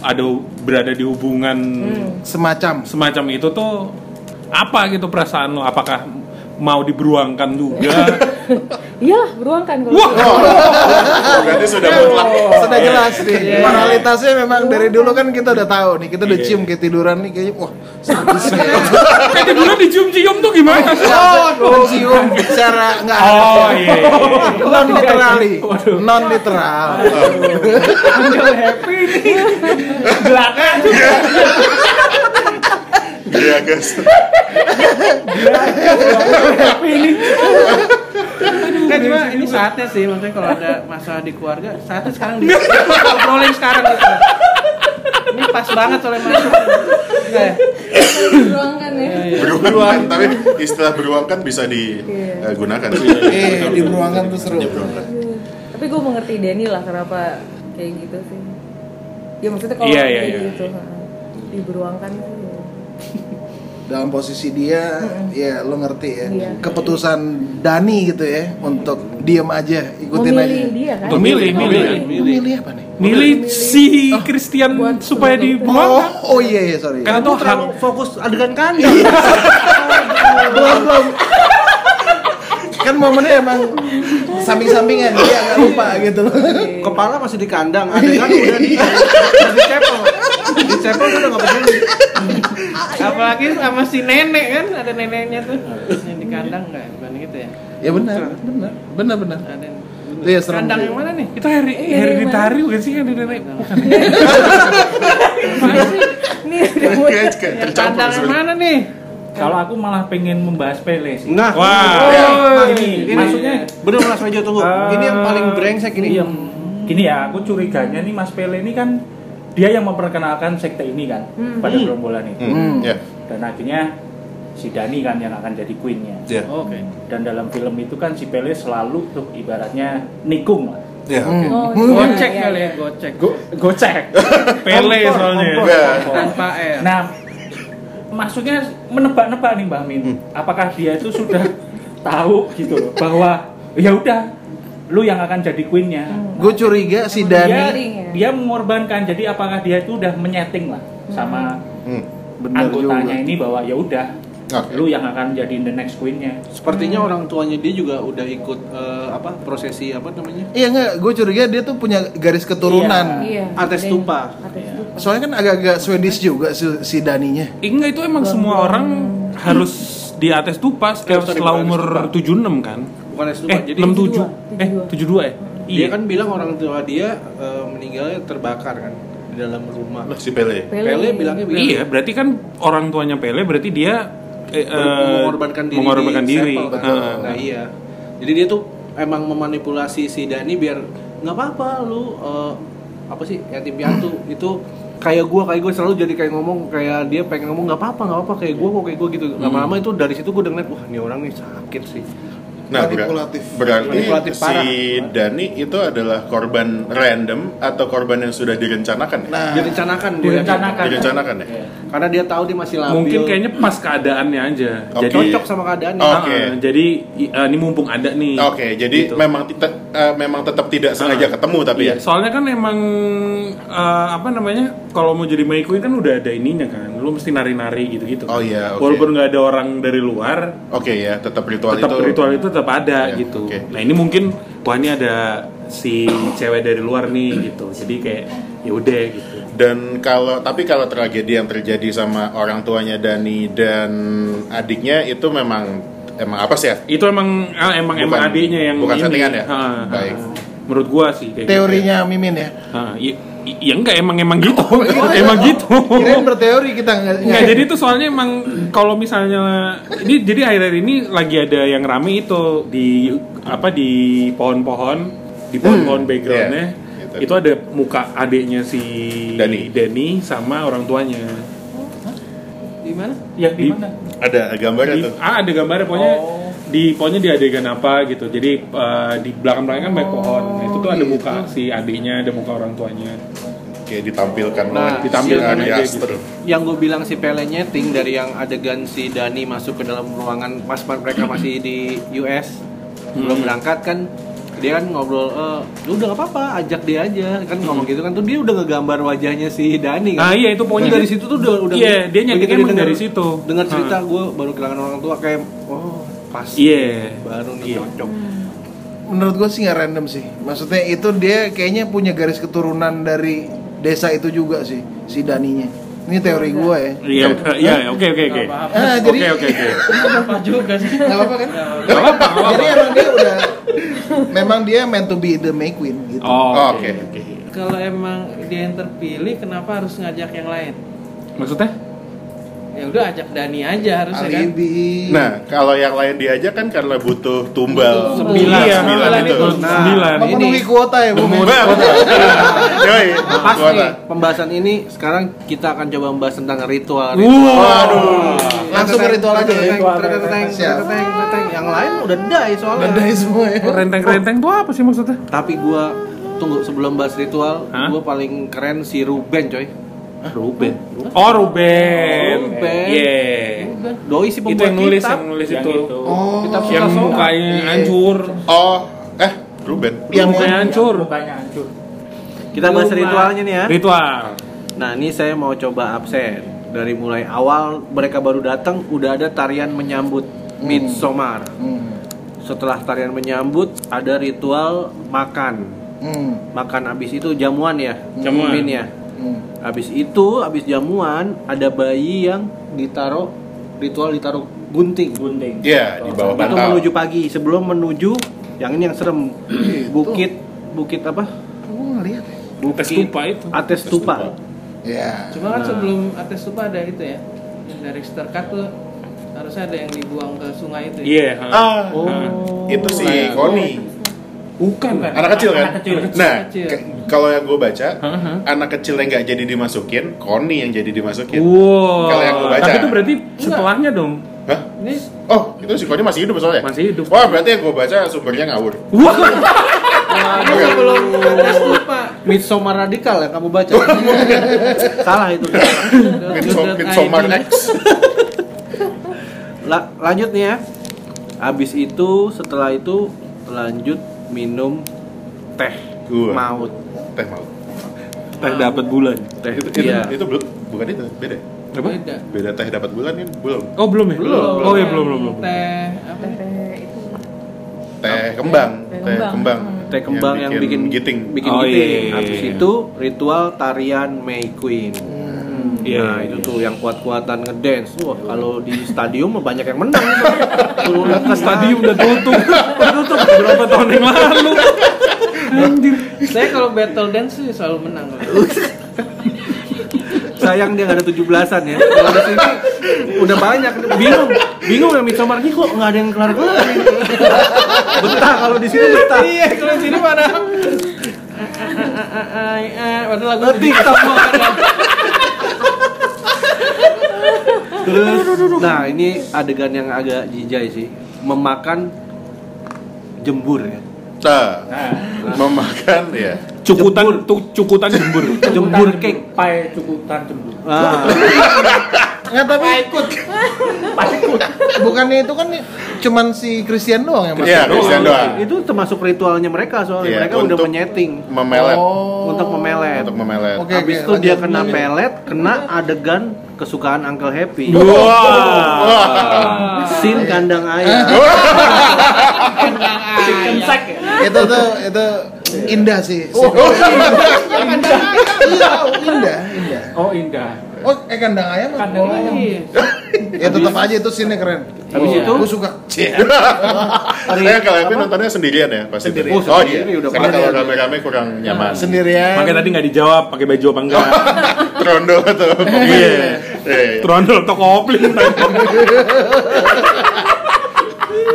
Speaker 1: ada berada di hubungan
Speaker 2: semacam
Speaker 1: semacam itu tuh apa gitu perasaan lo? Apakah mau diberuangkan juga
Speaker 7: Iyalah, beruangkan kalau
Speaker 1: Wah.
Speaker 7: gitu.
Speaker 6: Oh, berarti sudah mutlak.
Speaker 2: Sudah jelas nih. Moralitasnya memang dari dulu kan kita udah tahu nih. Kita udah cium kayak tiduran nih kayaknya wah sadis
Speaker 1: tiduran dicium-cium tuh gimana?
Speaker 2: Oh, cium secara nggak
Speaker 1: Oh iya. iya.
Speaker 2: non literally. Non literal.
Speaker 5: Happy nih. Belakang.
Speaker 6: Iya, guys.
Speaker 5: Happy nih.
Speaker 4: Enggak cuma ini saatnya sih, maksudnya kalau ada masalah di keluarga, saatnya sekarang di ngobrolin sekarang gitu. Ini pas banget soalnya masuk. Enggak ya?
Speaker 7: Beruangkan ya.
Speaker 6: Beruang, tapi istilah beruang kan bisa digunakan.
Speaker 2: Eh, di beruangan tuh seru.
Speaker 7: Tapi gue mengerti Denny lah kenapa kayak gitu sih. Ya maksudnya kalau
Speaker 1: Iya, iya,
Speaker 7: kayak
Speaker 1: iya.
Speaker 7: gitu, diberuangkan sih.
Speaker 2: Dalam posisi dia, ya lo ngerti ya.
Speaker 7: Iya.
Speaker 2: Keputusan Dani gitu ya untuk diem aja, ikutin
Speaker 7: Memilih
Speaker 2: aja.
Speaker 7: dia kan.
Speaker 1: Untuk milih, milih.
Speaker 2: Lo milih apa nih?
Speaker 1: Milih si Christian
Speaker 7: Buat-
Speaker 1: supaya
Speaker 2: Oh,
Speaker 1: dibuang.
Speaker 2: oh iya iya sorry.
Speaker 1: Karena tuh
Speaker 3: terlalu fokus adegan kandang.
Speaker 2: belum belum. kan momennya emang samping-sampingan dia agak lupa gitu loh.
Speaker 3: Kepala masih di kandang, adegan udah di udah dicepel. Dicepel dia udah nggak peduli.
Speaker 4: Apalagi sama si nenek kan, ada neneknya tuh. Yang di kandang enggak, bukan gitu ya?
Speaker 2: Ya benar, benar, benar benar.
Speaker 4: Ada yang-
Speaker 2: Iya serem.
Speaker 4: kandang yang mana nih?
Speaker 1: itu Harry hereditary bukan sih yang di nenek bukan
Speaker 6: tercampur
Speaker 4: kandang yang mana nih?
Speaker 5: Kalau aku malah pengen membahas Pele sih.
Speaker 3: Nah,
Speaker 1: wah
Speaker 5: ini,
Speaker 3: ini
Speaker 5: maksudnya
Speaker 3: bener Mas Mejo tunggu.
Speaker 5: Eh,
Speaker 3: ini yang paling brengsek ini.
Speaker 5: Iya, gini ya, aku curiganya nih Mas Pele ini kan dia yang memperkenalkan sekte ini kan pada gerombolan itu.
Speaker 6: Hmm, ya.
Speaker 5: Dan akhirnya si Dani kan yang akan jadi queennya.
Speaker 6: Ya.
Speaker 4: Oke.
Speaker 5: Dan dalam film itu kan si Pele selalu tuh ibaratnya nikung lah.
Speaker 6: Ya, oke.
Speaker 7: Oh,
Speaker 4: Gocek
Speaker 7: iya,
Speaker 4: kali
Speaker 7: iya.
Speaker 4: ya, gocek.
Speaker 5: Go gocek.
Speaker 1: Pele soalnya
Speaker 6: Ya.
Speaker 4: Tanpa R.
Speaker 5: Nah, maksudnya menebak-nebak nih Mbak Min, apakah dia itu sudah tahu gitu loh bahwa ya udah lu yang akan jadi queennya.
Speaker 2: Gue curiga si
Speaker 5: Dia,
Speaker 2: Dani
Speaker 7: ya?
Speaker 5: dia mengorbankan. Jadi apakah dia itu udah menyeting lah sama
Speaker 6: Hmm.
Speaker 2: bener
Speaker 5: anggotanya
Speaker 2: juga.
Speaker 5: ini bahwa ya udah
Speaker 6: Oke.
Speaker 5: lu yang akan jadi the next queennya.
Speaker 3: Sepertinya orang tuanya dia juga udah ikut eh, apa prosesi apa namanya?
Speaker 2: Iya enggak, gue curiga dia tuh punya garis keturunan.
Speaker 7: Iya.
Speaker 3: Artes tupa.
Speaker 7: Artes tupa.
Speaker 2: Soalnya kan agak-agak Swedish juga si, si Daninya.
Speaker 1: Enggak itu emang semua orang harus di atas tupa setelah,
Speaker 3: sorry,
Speaker 1: setelah umur
Speaker 3: atas
Speaker 1: 76 kan
Speaker 3: Bukan artes tupa.
Speaker 1: eh
Speaker 3: Jadi
Speaker 1: 67 eh 72 ya
Speaker 3: dia kan bilang orang tua dia eh, meninggalnya terbakar kan di dalam rumah.
Speaker 6: Lah si Pele.
Speaker 3: Pele bilangnya begitu.
Speaker 1: Iya, berarti kan orang tuanya Pele berarti dia eh, eh,
Speaker 3: mengorbankan diri
Speaker 1: mengorbankan
Speaker 3: di
Speaker 1: diri.
Speaker 3: Kan?
Speaker 1: Heeh.
Speaker 3: Nah iya. Jadi dia tuh emang memanipulasi si Dani biar nggak apa-apa lu eh, apa sih yatim piatu itu kayak gua kayak gue selalu jadi kayak ngomong kayak dia pengen ngomong nggak apa-apa nggak apa kayak gua kok kayak gua gitu lama-lama itu dari situ gue ngeliat wah ini orang nih sakit sih
Speaker 6: Nah, ber-
Speaker 2: Manipulatif.
Speaker 6: berarti
Speaker 3: Manipulatif
Speaker 6: si
Speaker 3: parah.
Speaker 6: Dani itu adalah korban random atau korban yang sudah direncanakan? ya?
Speaker 2: Nah,
Speaker 3: direncanakan.
Speaker 5: Direncanakan.
Speaker 6: Direncanakan ya?
Speaker 5: Iya.
Speaker 3: karena dia tahu dia masih labil
Speaker 1: Mungkin kayaknya pas keadaannya aja.
Speaker 6: Oke.
Speaker 1: Jadi
Speaker 3: cocok sama keadaannya
Speaker 6: Oh.
Speaker 1: Ah,
Speaker 6: Oke.
Speaker 1: jadi eh, ini mumpung ada nih.
Speaker 6: Oke, jadi
Speaker 1: Gitu.
Speaker 6: memang tet- eh, memang tetap tidak sengaja
Speaker 1: Ah.
Speaker 6: ketemu tapi
Speaker 1: Iya,
Speaker 6: ya.
Speaker 1: soalnya kan emang eh, apa namanya? Kalau mau jadi May Queen kan udah ada ininya kan. Lu mesti nari-nari gitu-gitu.
Speaker 6: Oh iya, oke.
Speaker 1: Walaupun nggak ada orang dari luar,
Speaker 6: Oke ya, tetap ritual
Speaker 1: tetap
Speaker 6: itu.
Speaker 1: ritual itu tetap ada
Speaker 6: Iya,
Speaker 1: gitu.
Speaker 6: oke.
Speaker 1: Nah, ini mungkin wah ini ada si cewek dari luar nih gitu. Jadi kayak ya udah gitu.
Speaker 6: Dan kalau tapi kalau tragedi yang terjadi sama orang tuanya Dani dan adiknya itu memang emang apa sih ya?
Speaker 1: Itu emang ah, emang
Speaker 6: Bukan-
Speaker 1: emang adiknya yang
Speaker 6: bukan
Speaker 1: ini.
Speaker 6: settingan ya?
Speaker 1: Ha, ha.
Speaker 6: Baik.
Speaker 1: Menurut gua sih kayak
Speaker 2: teorinya Mimin ya.
Speaker 1: Gitu. Ha, ya, ya enggak emang emang gitu. emang gitu.
Speaker 2: Kirain berteori kita nggak.
Speaker 1: Enggak, jadi itu soalnya emang kalau misalnya ini jadi akhir-akhir ini lagi ada yang rame itu di apa di pohon-pohon, di pohon-pohon backgroundnya
Speaker 6: iya, gitu.
Speaker 1: itu ada muka adiknya si
Speaker 6: Dani.
Speaker 1: Denny sama orang tuanya.
Speaker 4: Di mana?
Speaker 5: Yang di
Speaker 1: Di-
Speaker 5: mana?
Speaker 6: Ada gambarnya
Speaker 1: Di,
Speaker 6: tuh.
Speaker 1: ah, ada gambarnya pokoknya di pokoknya di adegan apa gitu. Jadi eh, di belakang-belakang kan banyak pohon. Nah, itu tuh ada muka si adiknya, ada muka orang tuanya.
Speaker 6: Kayak ditampilkan
Speaker 3: Nah,
Speaker 1: ditampilkan
Speaker 6: si
Speaker 1: aja
Speaker 6: Aster.
Speaker 3: yang gue bilang si Pele nyeting dari yang adegan si Dani masuk ke dalam ruangan pas mereka masih di US belum berangkat kan dia kan ngobrol eh "Lu udah gak apa-apa ajak dia aja kan ngomong gitu kan tuh dia udah ngegambar wajahnya si Dani kan
Speaker 1: Ah iya itu pokoknya
Speaker 3: dari situ tuh udah udah
Speaker 1: Iya, dia nyetingnya
Speaker 3: begitu
Speaker 1: emang
Speaker 3: denger-
Speaker 1: dari situ.
Speaker 3: dengar cerita gue baru kehilangan orang tua kayak oh pas
Speaker 1: Iya.
Speaker 3: baru nih
Speaker 1: Iya.
Speaker 3: cocok
Speaker 2: menurut gue sih nggak random sih. Maksudnya itu dia kayaknya punya garis keturunan dari desa itu juga sih si Daninya. Ini teori gue ya.
Speaker 1: Iya, iya, iya, oke, oke, oke.
Speaker 2: Ah,
Speaker 1: Oke,
Speaker 2: jadi
Speaker 1: oke, oke.
Speaker 4: apa juga sih
Speaker 2: nggak apa-apa kan?
Speaker 1: Gak apa-apa, gak
Speaker 2: Jadi emang dia udah memang dia meant to be the May Queen gitu.
Speaker 1: Oh, oke,
Speaker 6: oke.
Speaker 1: oke.
Speaker 4: kalau emang dia yang terpilih kenapa harus ngajak yang lain
Speaker 1: Maksudnya?
Speaker 4: Ya udah ajak Dani aja harusnya kan
Speaker 2: Alibi.
Speaker 6: Nah, kalau yang lain diajak kan karena butuh tumbal
Speaker 1: Sembilan.
Speaker 6: Iya, sembilan
Speaker 1: Sembilan
Speaker 6: itu.
Speaker 1: itu. Sembilan.
Speaker 2: memenuhi kuota ya, Bu.
Speaker 6: Nah, Yoi,
Speaker 3: Pas
Speaker 6: kuota.
Speaker 3: nih pembahasan ini sekarang kita akan coba membahas tentang ritual.
Speaker 6: Waduh.
Speaker 2: Langsung ke ritual aja ya.
Speaker 3: Yang lain udah die soalnya.
Speaker 2: Udah dari semua ya.
Speaker 1: Renteng-renteng tuh apa sih maksudnya?
Speaker 3: Tapi gua tunggu sebelum bahas ritual, gua paling keren si Ruben coy.
Speaker 1: Ruben. Oh, Ruben.
Speaker 3: Ruben.
Speaker 1: Iya.
Speaker 3: Doi si
Speaker 1: Itu
Speaker 3: pembuat
Speaker 1: yang nulis,
Speaker 3: kitab.
Speaker 1: yang nulis
Speaker 5: Yang
Speaker 1: itu.
Speaker 5: itu.
Speaker 2: Oh,
Speaker 3: Kitab
Speaker 1: Yang mukanya hancur.
Speaker 6: Oh, eh, Ruben.
Speaker 1: Yang mukanya hancur.
Speaker 5: Mukanya hancur.
Speaker 3: Kita bahas ritualnya nih ya.
Speaker 1: Ritual.
Speaker 3: Nah, ini saya mau coba absen. Dari mulai awal mereka baru datang udah ada tarian menyambut Midsommar.
Speaker 2: Hmm.
Speaker 3: Setelah tarian menyambut ada ritual makan.
Speaker 2: Hmm.
Speaker 3: Makan abis itu jamuan ya.
Speaker 1: Jamuan.
Speaker 3: Min ya.
Speaker 2: Hmm.
Speaker 3: Habis itu, habis jamuan ada bayi yang ditaruh ritual ditaruh gunting.
Speaker 5: Gunting.
Speaker 6: Iya, di bawah
Speaker 3: Itu
Speaker 6: bantal.
Speaker 3: menuju pagi sebelum menuju yang ini yang serem. Bukit bukit apa?
Speaker 2: Gue ngeliat ya.
Speaker 3: Bukit
Speaker 1: Ates Tupa itu.
Speaker 3: Ates Tupa.
Speaker 2: Ya.
Speaker 4: cuma kan sebelum ates tupa ada itu ya dari sterkat tuh harusnya ada yang dibuang ke sungai itu ya
Speaker 1: Iya. ha.
Speaker 6: Ah,
Speaker 3: Oh.
Speaker 6: itu si
Speaker 3: Nah,
Speaker 6: Koni.
Speaker 1: Bukan.
Speaker 6: Anak kecil kan?
Speaker 5: Anak kecil.
Speaker 6: Nah,
Speaker 4: Kecil.
Speaker 6: ke- kalau yang gue baca,
Speaker 1: Hah?
Speaker 6: anak kecil yang nggak jadi dimasukin, Koni yang jadi dimasukin.
Speaker 1: Wow.
Speaker 6: Kalau yang gua baca.
Speaker 1: Tapi itu berarti setelahnya dong.
Speaker 6: Hah?
Speaker 4: ini
Speaker 6: Oh, itu si Koni masih hidup soalnya?
Speaker 1: Masih hidup.
Speaker 6: Wah, berarti yang gue baca sumbernya ngawur.
Speaker 1: Wah.
Speaker 4: ini sebelum tupa
Speaker 3: Midsommar radikal yang kamu baca. Salah itu.
Speaker 6: Midsom- Midsommar X.
Speaker 3: La- lanjut nih ya. Habis itu setelah itu lanjut minum teh
Speaker 6: Gua.
Speaker 3: maut.
Speaker 6: Teh mau.
Speaker 1: Teh dapat bulan.
Speaker 3: Teh
Speaker 6: Itu, itu,
Speaker 3: iya.
Speaker 6: itu belum, bukan itu, beda.
Speaker 1: Apa?
Speaker 4: beda
Speaker 6: Beda teh dapat bulan kan belum.
Speaker 1: Oh, belum ya?
Speaker 4: belum
Speaker 1: Oh iya, belum, belum, belum.
Speaker 4: teh apa
Speaker 7: Teh itu
Speaker 6: Teh kembang,
Speaker 7: Teh
Speaker 6: teh
Speaker 7: kembang.
Speaker 6: kembang.
Speaker 3: Teh kembang yang, bikin
Speaker 6: giting.
Speaker 3: Bikin
Speaker 1: Oh, iya,
Speaker 3: giting.
Speaker 1: iya, iya,
Speaker 3: Habis
Speaker 1: iya.
Speaker 3: itu ritual tarian May Queen.
Speaker 1: Iya,
Speaker 3: nah, itu tuh yang kuat-kuatan ngedance. Wah, kalau di stadium mah banyak yang menang. Lihat ke
Speaker 1: Tadi udah tutup. udah tutup berapa tahun yang lalu. Anjir.
Speaker 4: saya kalau battle dance sih selalu menang
Speaker 3: Sayang dia nggak ada 17-an ya. Kalau di sini udah banyak bingung. Bingung ya Midsommar ini kok nggak ada yang kelar-kelar. Betah kalau di sini betah.
Speaker 4: iya kalau di sini mana padahal lagu
Speaker 3: semua. Terus, nah ini adegan yang agak jijai sih, memakan jembur ya.
Speaker 6: Nah, memakan ya.
Speaker 1: Cukutan tuh cukutan jembur.
Speaker 3: Jembur cake.
Speaker 5: Pai cukutan jembur.
Speaker 3: Ah,
Speaker 2: Nggak tapi ikut. Bukannya itu kan cuman si Christian doang yang masuk.
Speaker 6: Iya, Christian doang.
Speaker 3: itu termasuk ritualnya mereka soalnya
Speaker 6: Iya,
Speaker 3: mereka udah menyeting
Speaker 6: Memelet.
Speaker 2: Oh.
Speaker 3: untuk memelet.
Speaker 6: Untuk memelet.
Speaker 2: Oke,
Speaker 3: Habis
Speaker 2: oke,
Speaker 3: itu dia kena pelet, kena adegan kesukaan Uncle Happy.
Speaker 1: Wah.
Speaker 3: Sin kandang ayam.
Speaker 5: Sack ya.
Speaker 2: Itu tuh itu indah sih.
Speaker 6: Oh,
Speaker 2: Iya, indah, indah.
Speaker 5: Oh indah.
Speaker 2: Oh, eh kandang ayam.
Speaker 5: Kandang
Speaker 2: Oh.
Speaker 5: ayam.
Speaker 2: Ya tetap aja itu scene keren.
Speaker 3: Habis itu
Speaker 2: Gue suka.
Speaker 6: Saya kalau aku nontonnya sendirian ya pasti.
Speaker 3: Sendiri.
Speaker 6: Oh,
Speaker 3: Oh,
Speaker 6: iya.
Speaker 3: sendiri udah
Speaker 6: Karena kalau rame-rame kurang nyaman.
Speaker 2: Sendirian.
Speaker 1: Makanya tadi nggak dijawab pakai baju apa enggak.
Speaker 6: Trondo tuh.
Speaker 1: Iya.
Speaker 6: Iya.
Speaker 1: Trondol atau kopling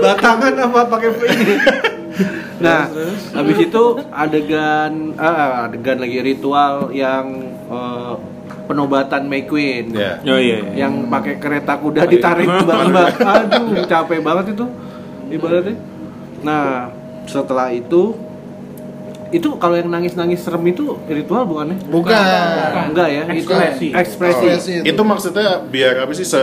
Speaker 3: batangan apa pakai ini. Nah, habis itu adegan ah, adegan lagi ritual yang eh, penobatan May Queen.
Speaker 6: Iya.
Speaker 1: Oh iya. iya.
Speaker 3: Yang pakai kereta kuda ditarik mbak Aduh, capek banget itu ibaratnya. Nah, setelah itu itu kalau yang nangis-nangis serem itu ritual bukannya?
Speaker 2: Bukan.
Speaker 3: Enggak ya,
Speaker 5: Ekspresi.
Speaker 3: itu ekspresi.
Speaker 2: Ekspresi itu.
Speaker 6: Itu maksudnya biar apa sih se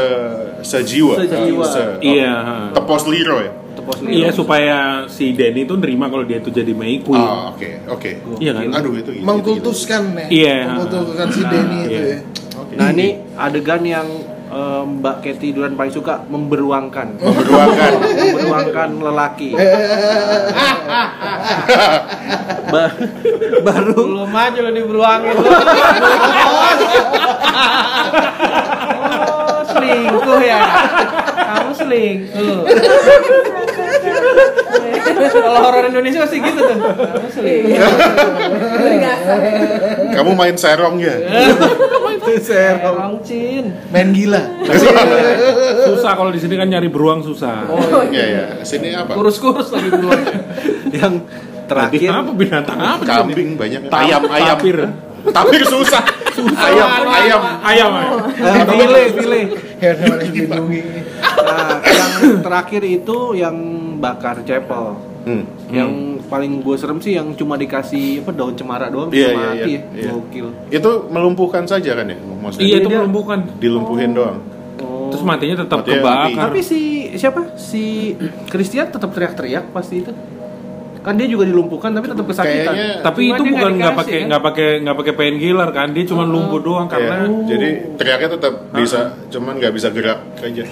Speaker 6: sejiwa.
Speaker 3: Sejiwa.
Speaker 6: Se-
Speaker 1: Iya.
Speaker 6: Tepos liro ya.
Speaker 3: Tepos
Speaker 1: Iya
Speaker 3: liro.
Speaker 1: supaya si Denny itu nerima kalau dia itu jadi May Queen.
Speaker 6: Ah, oke, oke.
Speaker 1: Iya kan?
Speaker 6: Aduh itu itu-
Speaker 2: Mengkultuskan ya.
Speaker 1: Iya.
Speaker 2: Mengkultuskan si Denny itu
Speaker 1: Iya.
Speaker 2: ya.
Speaker 6: itu. Oke.
Speaker 3: Nah, ini adegan yang eh, Mbak Ketty Duran paling suka memberuangkan.
Speaker 6: Memberuangkan.
Speaker 3: memberuangkan lelaki. Ba- baru
Speaker 4: Belum aja lo diberuangin lo. Oh, selingkuh ya. Kamu selingkuh. Kalau horor Indonesia pasti gitu tuh. Kamu selingkuh.
Speaker 6: Kamu main serong ya?
Speaker 4: Serong Cin.
Speaker 2: Main gila.
Speaker 1: Susah kalau di sini kan nyari beruang susah.
Speaker 6: Iya ya. Sini apa?
Speaker 4: Kurus-kurus lagi beruang.
Speaker 3: yang terakhir
Speaker 1: apa binatang apa?
Speaker 6: Kambing banyak. Ayam ayam.
Speaker 1: tapir.
Speaker 6: Tapir susah. Ayam ayam.
Speaker 1: Ayam. ah.
Speaker 3: eh, file file.
Speaker 2: Yang namanya dilindungi.
Speaker 3: Nah, yang terakhir itu yang bakar cepel.
Speaker 6: Hmm.
Speaker 3: Yang paling gue serem sih yang cuma dikasih apa daun cemara doang
Speaker 6: Iya,
Speaker 3: bisa
Speaker 6: iya,
Speaker 3: mati
Speaker 6: iya,
Speaker 3: ya.
Speaker 6: iya.
Speaker 3: Gokil.
Speaker 6: Itu melumpuhkan saja kan ya? Maksudnya
Speaker 1: Iya itu
Speaker 3: dia-
Speaker 1: melumpuhkan.
Speaker 6: dilumpuhin doang.
Speaker 3: Oh.
Speaker 1: Terus matinya tetap
Speaker 6: Matinya
Speaker 1: kebakar.
Speaker 3: Tapi si siapa? Si Christian tetap teriak-teriak pasti itu. Kan dia juga dilumpuhkan tapi tetap kesakitan.
Speaker 6: Kayaknya
Speaker 1: Tapi itu bukan
Speaker 4: nggak
Speaker 1: pakai
Speaker 4: kan?
Speaker 1: nggak pakai nggak pakai painkiller kan? Dia cuma lumpuh doang karena
Speaker 6: Iya, jadi teriaknya tetap bisa, cuman nggak bisa gerak aja.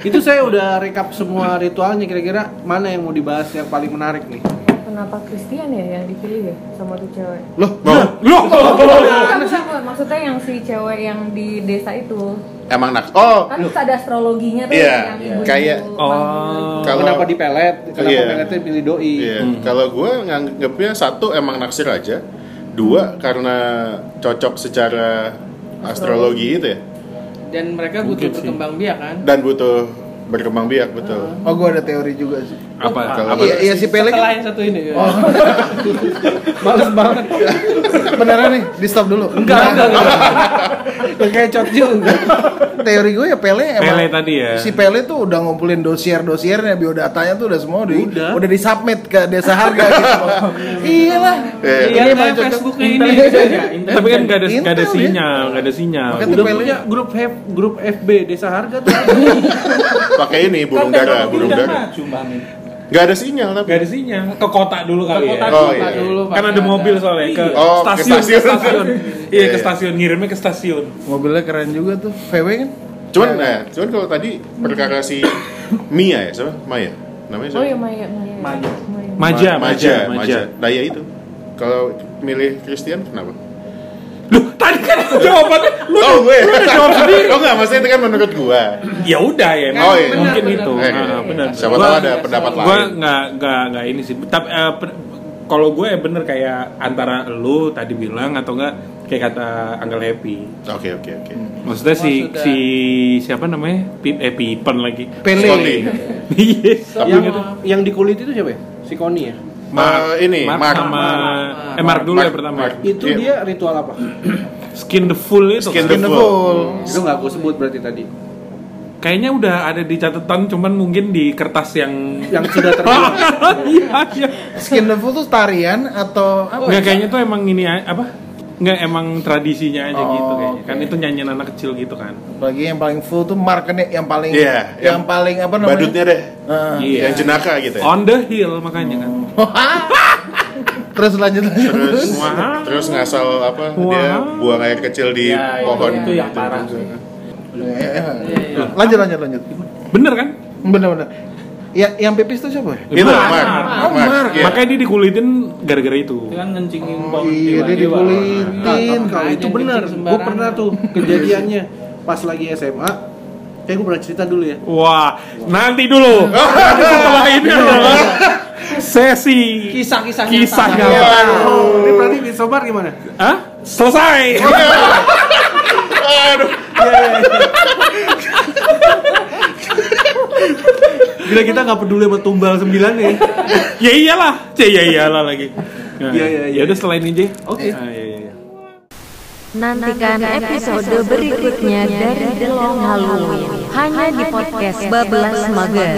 Speaker 3: Itu saya udah rekap semua ritualnya kira-kira mana yang mau dibahas yang paling menarik nih.
Speaker 7: Kenapa Christian ya yang dipilih ya sama tuh cewek?
Speaker 2: Loh,
Speaker 6: Oh,
Speaker 1: loh
Speaker 7: bukan, bukan. Maksudnya yang si cewek yang di desa itu
Speaker 6: emang nak. Oh,
Speaker 7: kan ada astrologinya tuh
Speaker 6: Iya,
Speaker 7: yang ibu
Speaker 6: kayak-
Speaker 1: Oh.
Speaker 6: Kalau-
Speaker 3: kenapa dipelet? Kenapa
Speaker 6: Iya.
Speaker 3: peletnya pilih doi?
Speaker 6: Iya, kalau gue nganggapnya satu emang naksir aja, dua karena cocok secara astrologi itu ya,
Speaker 4: Dan mereka butuh
Speaker 1: Mungkin sih.
Speaker 4: berkembang biak kan.
Speaker 6: dan butuh berkembang biak betul.
Speaker 2: oh gue ada teori juga sih.
Speaker 1: apa?
Speaker 6: Kalau-
Speaker 1: apa?
Speaker 2: Iya, iya si Pele
Speaker 4: Setelah
Speaker 2: kan
Speaker 4: yang satu ini. ya.
Speaker 3: Males banget.
Speaker 2: beneran nih, di stop dulu.
Speaker 3: Enggak, enggak, enggak. Kayak cot juga.
Speaker 2: Teori gue ya Pele emang
Speaker 1: Pele tadi ya.
Speaker 2: Si Pele tuh udah ngumpulin dosier-dosiernya, biodatanya tuh udah semua udah
Speaker 3: Udah.
Speaker 2: udah, disubmit ke desa harga gitu. Iyalah.
Speaker 6: Eh,
Speaker 4: Iya,
Speaker 2: Ini
Speaker 4: kayak
Speaker 2: paling cocok.
Speaker 4: Facebooknya ini.
Speaker 1: Tapi kan nggak ada nggak ada
Speaker 2: Intel, ya.
Speaker 1: sinyal, nggak ada sinyal.
Speaker 2: Makanya
Speaker 3: Udah
Speaker 2: Pele-
Speaker 3: punya grup F, grup FB Desa Harga tuh.
Speaker 6: Pakai ini burung
Speaker 5: Kan
Speaker 6: dara, burung dara. Nggak ada sinyal tapi.
Speaker 1: Nggak ada sinyal. Ke kota dulu kali
Speaker 5: kota
Speaker 1: ya.
Speaker 6: Oh,
Speaker 4: Buka
Speaker 6: iya.
Speaker 4: dulu,
Speaker 1: Kan ada mobil soalnya ke
Speaker 6: Oh, ke
Speaker 1: stasiun, ke
Speaker 6: stasiun.
Speaker 1: stasiun. Iya
Speaker 6: Iya,
Speaker 1: ke
Speaker 6: iya.
Speaker 1: stasiun ngirimnya ke stasiun.
Speaker 2: Mobilnya keren juga tuh. VW kan?
Speaker 6: Cuman, nah, cuman kalau tadi perkara si Mia ya, siapa? Maya. Namanya siapa?
Speaker 7: Oh iya Maya, Maya.
Speaker 5: Maya.
Speaker 7: Maya.
Speaker 1: Maja,
Speaker 6: Ma-
Speaker 1: maja, maja.
Speaker 6: Daya itu. Kalau milih Kristen kenapa?
Speaker 1: Loh, tadi kan jawabannya lu
Speaker 6: oh, gue.
Speaker 1: lu udah jawab sendiri.
Speaker 6: oh enggak, maksudnya itu kan menurut gua.
Speaker 1: Ya udah ya,
Speaker 6: Oh, iya.
Speaker 1: mungkin
Speaker 4: Benar,
Speaker 1: itu.
Speaker 6: benar.
Speaker 1: Ah, benar.
Speaker 6: Siapa
Speaker 1: Gua-
Speaker 6: tahu ada pendapat
Speaker 1: Gua
Speaker 6: lain.
Speaker 1: nggak nggak nggak ini sih. Tapi eh, per- kalau gue ya bener kayak antara lu tadi bilang atau enggak kayak kata Uncle Happy.
Speaker 6: Oke, oke, oke.
Speaker 1: Maksudnya si
Speaker 4: Maksudnya-
Speaker 1: si siapa namanya? Pip eh Pipen lagi.
Speaker 2: Pele.
Speaker 1: Iya.
Speaker 3: yang yang di kulit itu siapa ya? Si Koni ya?
Speaker 6: Eh, ini,
Speaker 1: Mark,
Speaker 6: Mark.
Speaker 1: sama
Speaker 4: Mark.
Speaker 1: eh Mark dulu
Speaker 6: Mark,
Speaker 1: ya pertama.
Speaker 6: Mark.
Speaker 3: Itu
Speaker 6: Iya.
Speaker 3: dia ritual apa?
Speaker 1: Skin the full itu.
Speaker 6: Skin
Speaker 1: kan?
Speaker 6: the
Speaker 2: Skin the
Speaker 6: full.
Speaker 2: full.
Speaker 3: Itu nggak gue sebut berarti tadi.
Speaker 1: Kayaknya udah ada di catatan cuman mungkin di kertas yang
Speaker 3: Yang sudah terbuang.
Speaker 1: Iya, iya.
Speaker 2: Skin the full tuh tarian atau apa?
Speaker 1: Enggak kayaknya tuh emang ini apa? Enggak emang tradisinya aja
Speaker 2: Oh,
Speaker 1: gitu kayaknya. Kan
Speaker 2: oke.
Speaker 1: itu nyanyian anak kecil gitu kan.
Speaker 2: Apalagi yang paling full tuh marknya yang paling
Speaker 6: Iya,
Speaker 2: yang,
Speaker 6: yang
Speaker 2: paling apa namanya?
Speaker 6: Badutnya deh.
Speaker 2: Heeh.
Speaker 1: Iya.
Speaker 6: Yang jenaka gitu ya.
Speaker 1: On the hill makanya kan.
Speaker 2: Terus lanjut lanjut.
Speaker 6: Terus
Speaker 1: Wah.
Speaker 6: terus ngasal apa?
Speaker 1: Wah.
Speaker 6: Dia buang air kecil di
Speaker 5: Ya,
Speaker 6: pohon.
Speaker 5: itu yang
Speaker 6: gitu.
Speaker 5: parah sih.
Speaker 2: Iya. Lanjut lanjut lanjut.
Speaker 1: Bener kan?
Speaker 2: Bener bener. Ya, yang pipis tuh siapa?
Speaker 6: Itu.
Speaker 2: Oh, Mark.
Speaker 6: iya.
Speaker 1: Makanya dia dikulitin gara-gara itu.
Speaker 5: Itu kan ngencingin
Speaker 2: Oh, iya, dia dikulitin.
Speaker 3: Kalau itu benar, gue pernah tuh kejadiannya pas lagi SMA. Kayak gue pernah cerita dulu ya.
Speaker 1: Wah, nanti dulu. Nanti setelah ini adalah sesi
Speaker 4: Kisah-kisah
Speaker 1: kisah
Speaker 4: nyata.
Speaker 3: Oh, ini berarti di sobar gimana?
Speaker 1: Hah? Selesai.
Speaker 6: Aduh.
Speaker 3: Gila kita nggak peduli sama tumbal sembilan ya.
Speaker 1: ya iyalah. Ya ya iyalah lagi. Nah,
Speaker 3: iya, iya.
Speaker 1: Ya udah selain ini,
Speaker 3: Oke.
Speaker 1: Ah, iya, iya.
Speaker 8: Nantikan episode berikutnya dari The Long Halloween hanya di podcast Bablas Maga.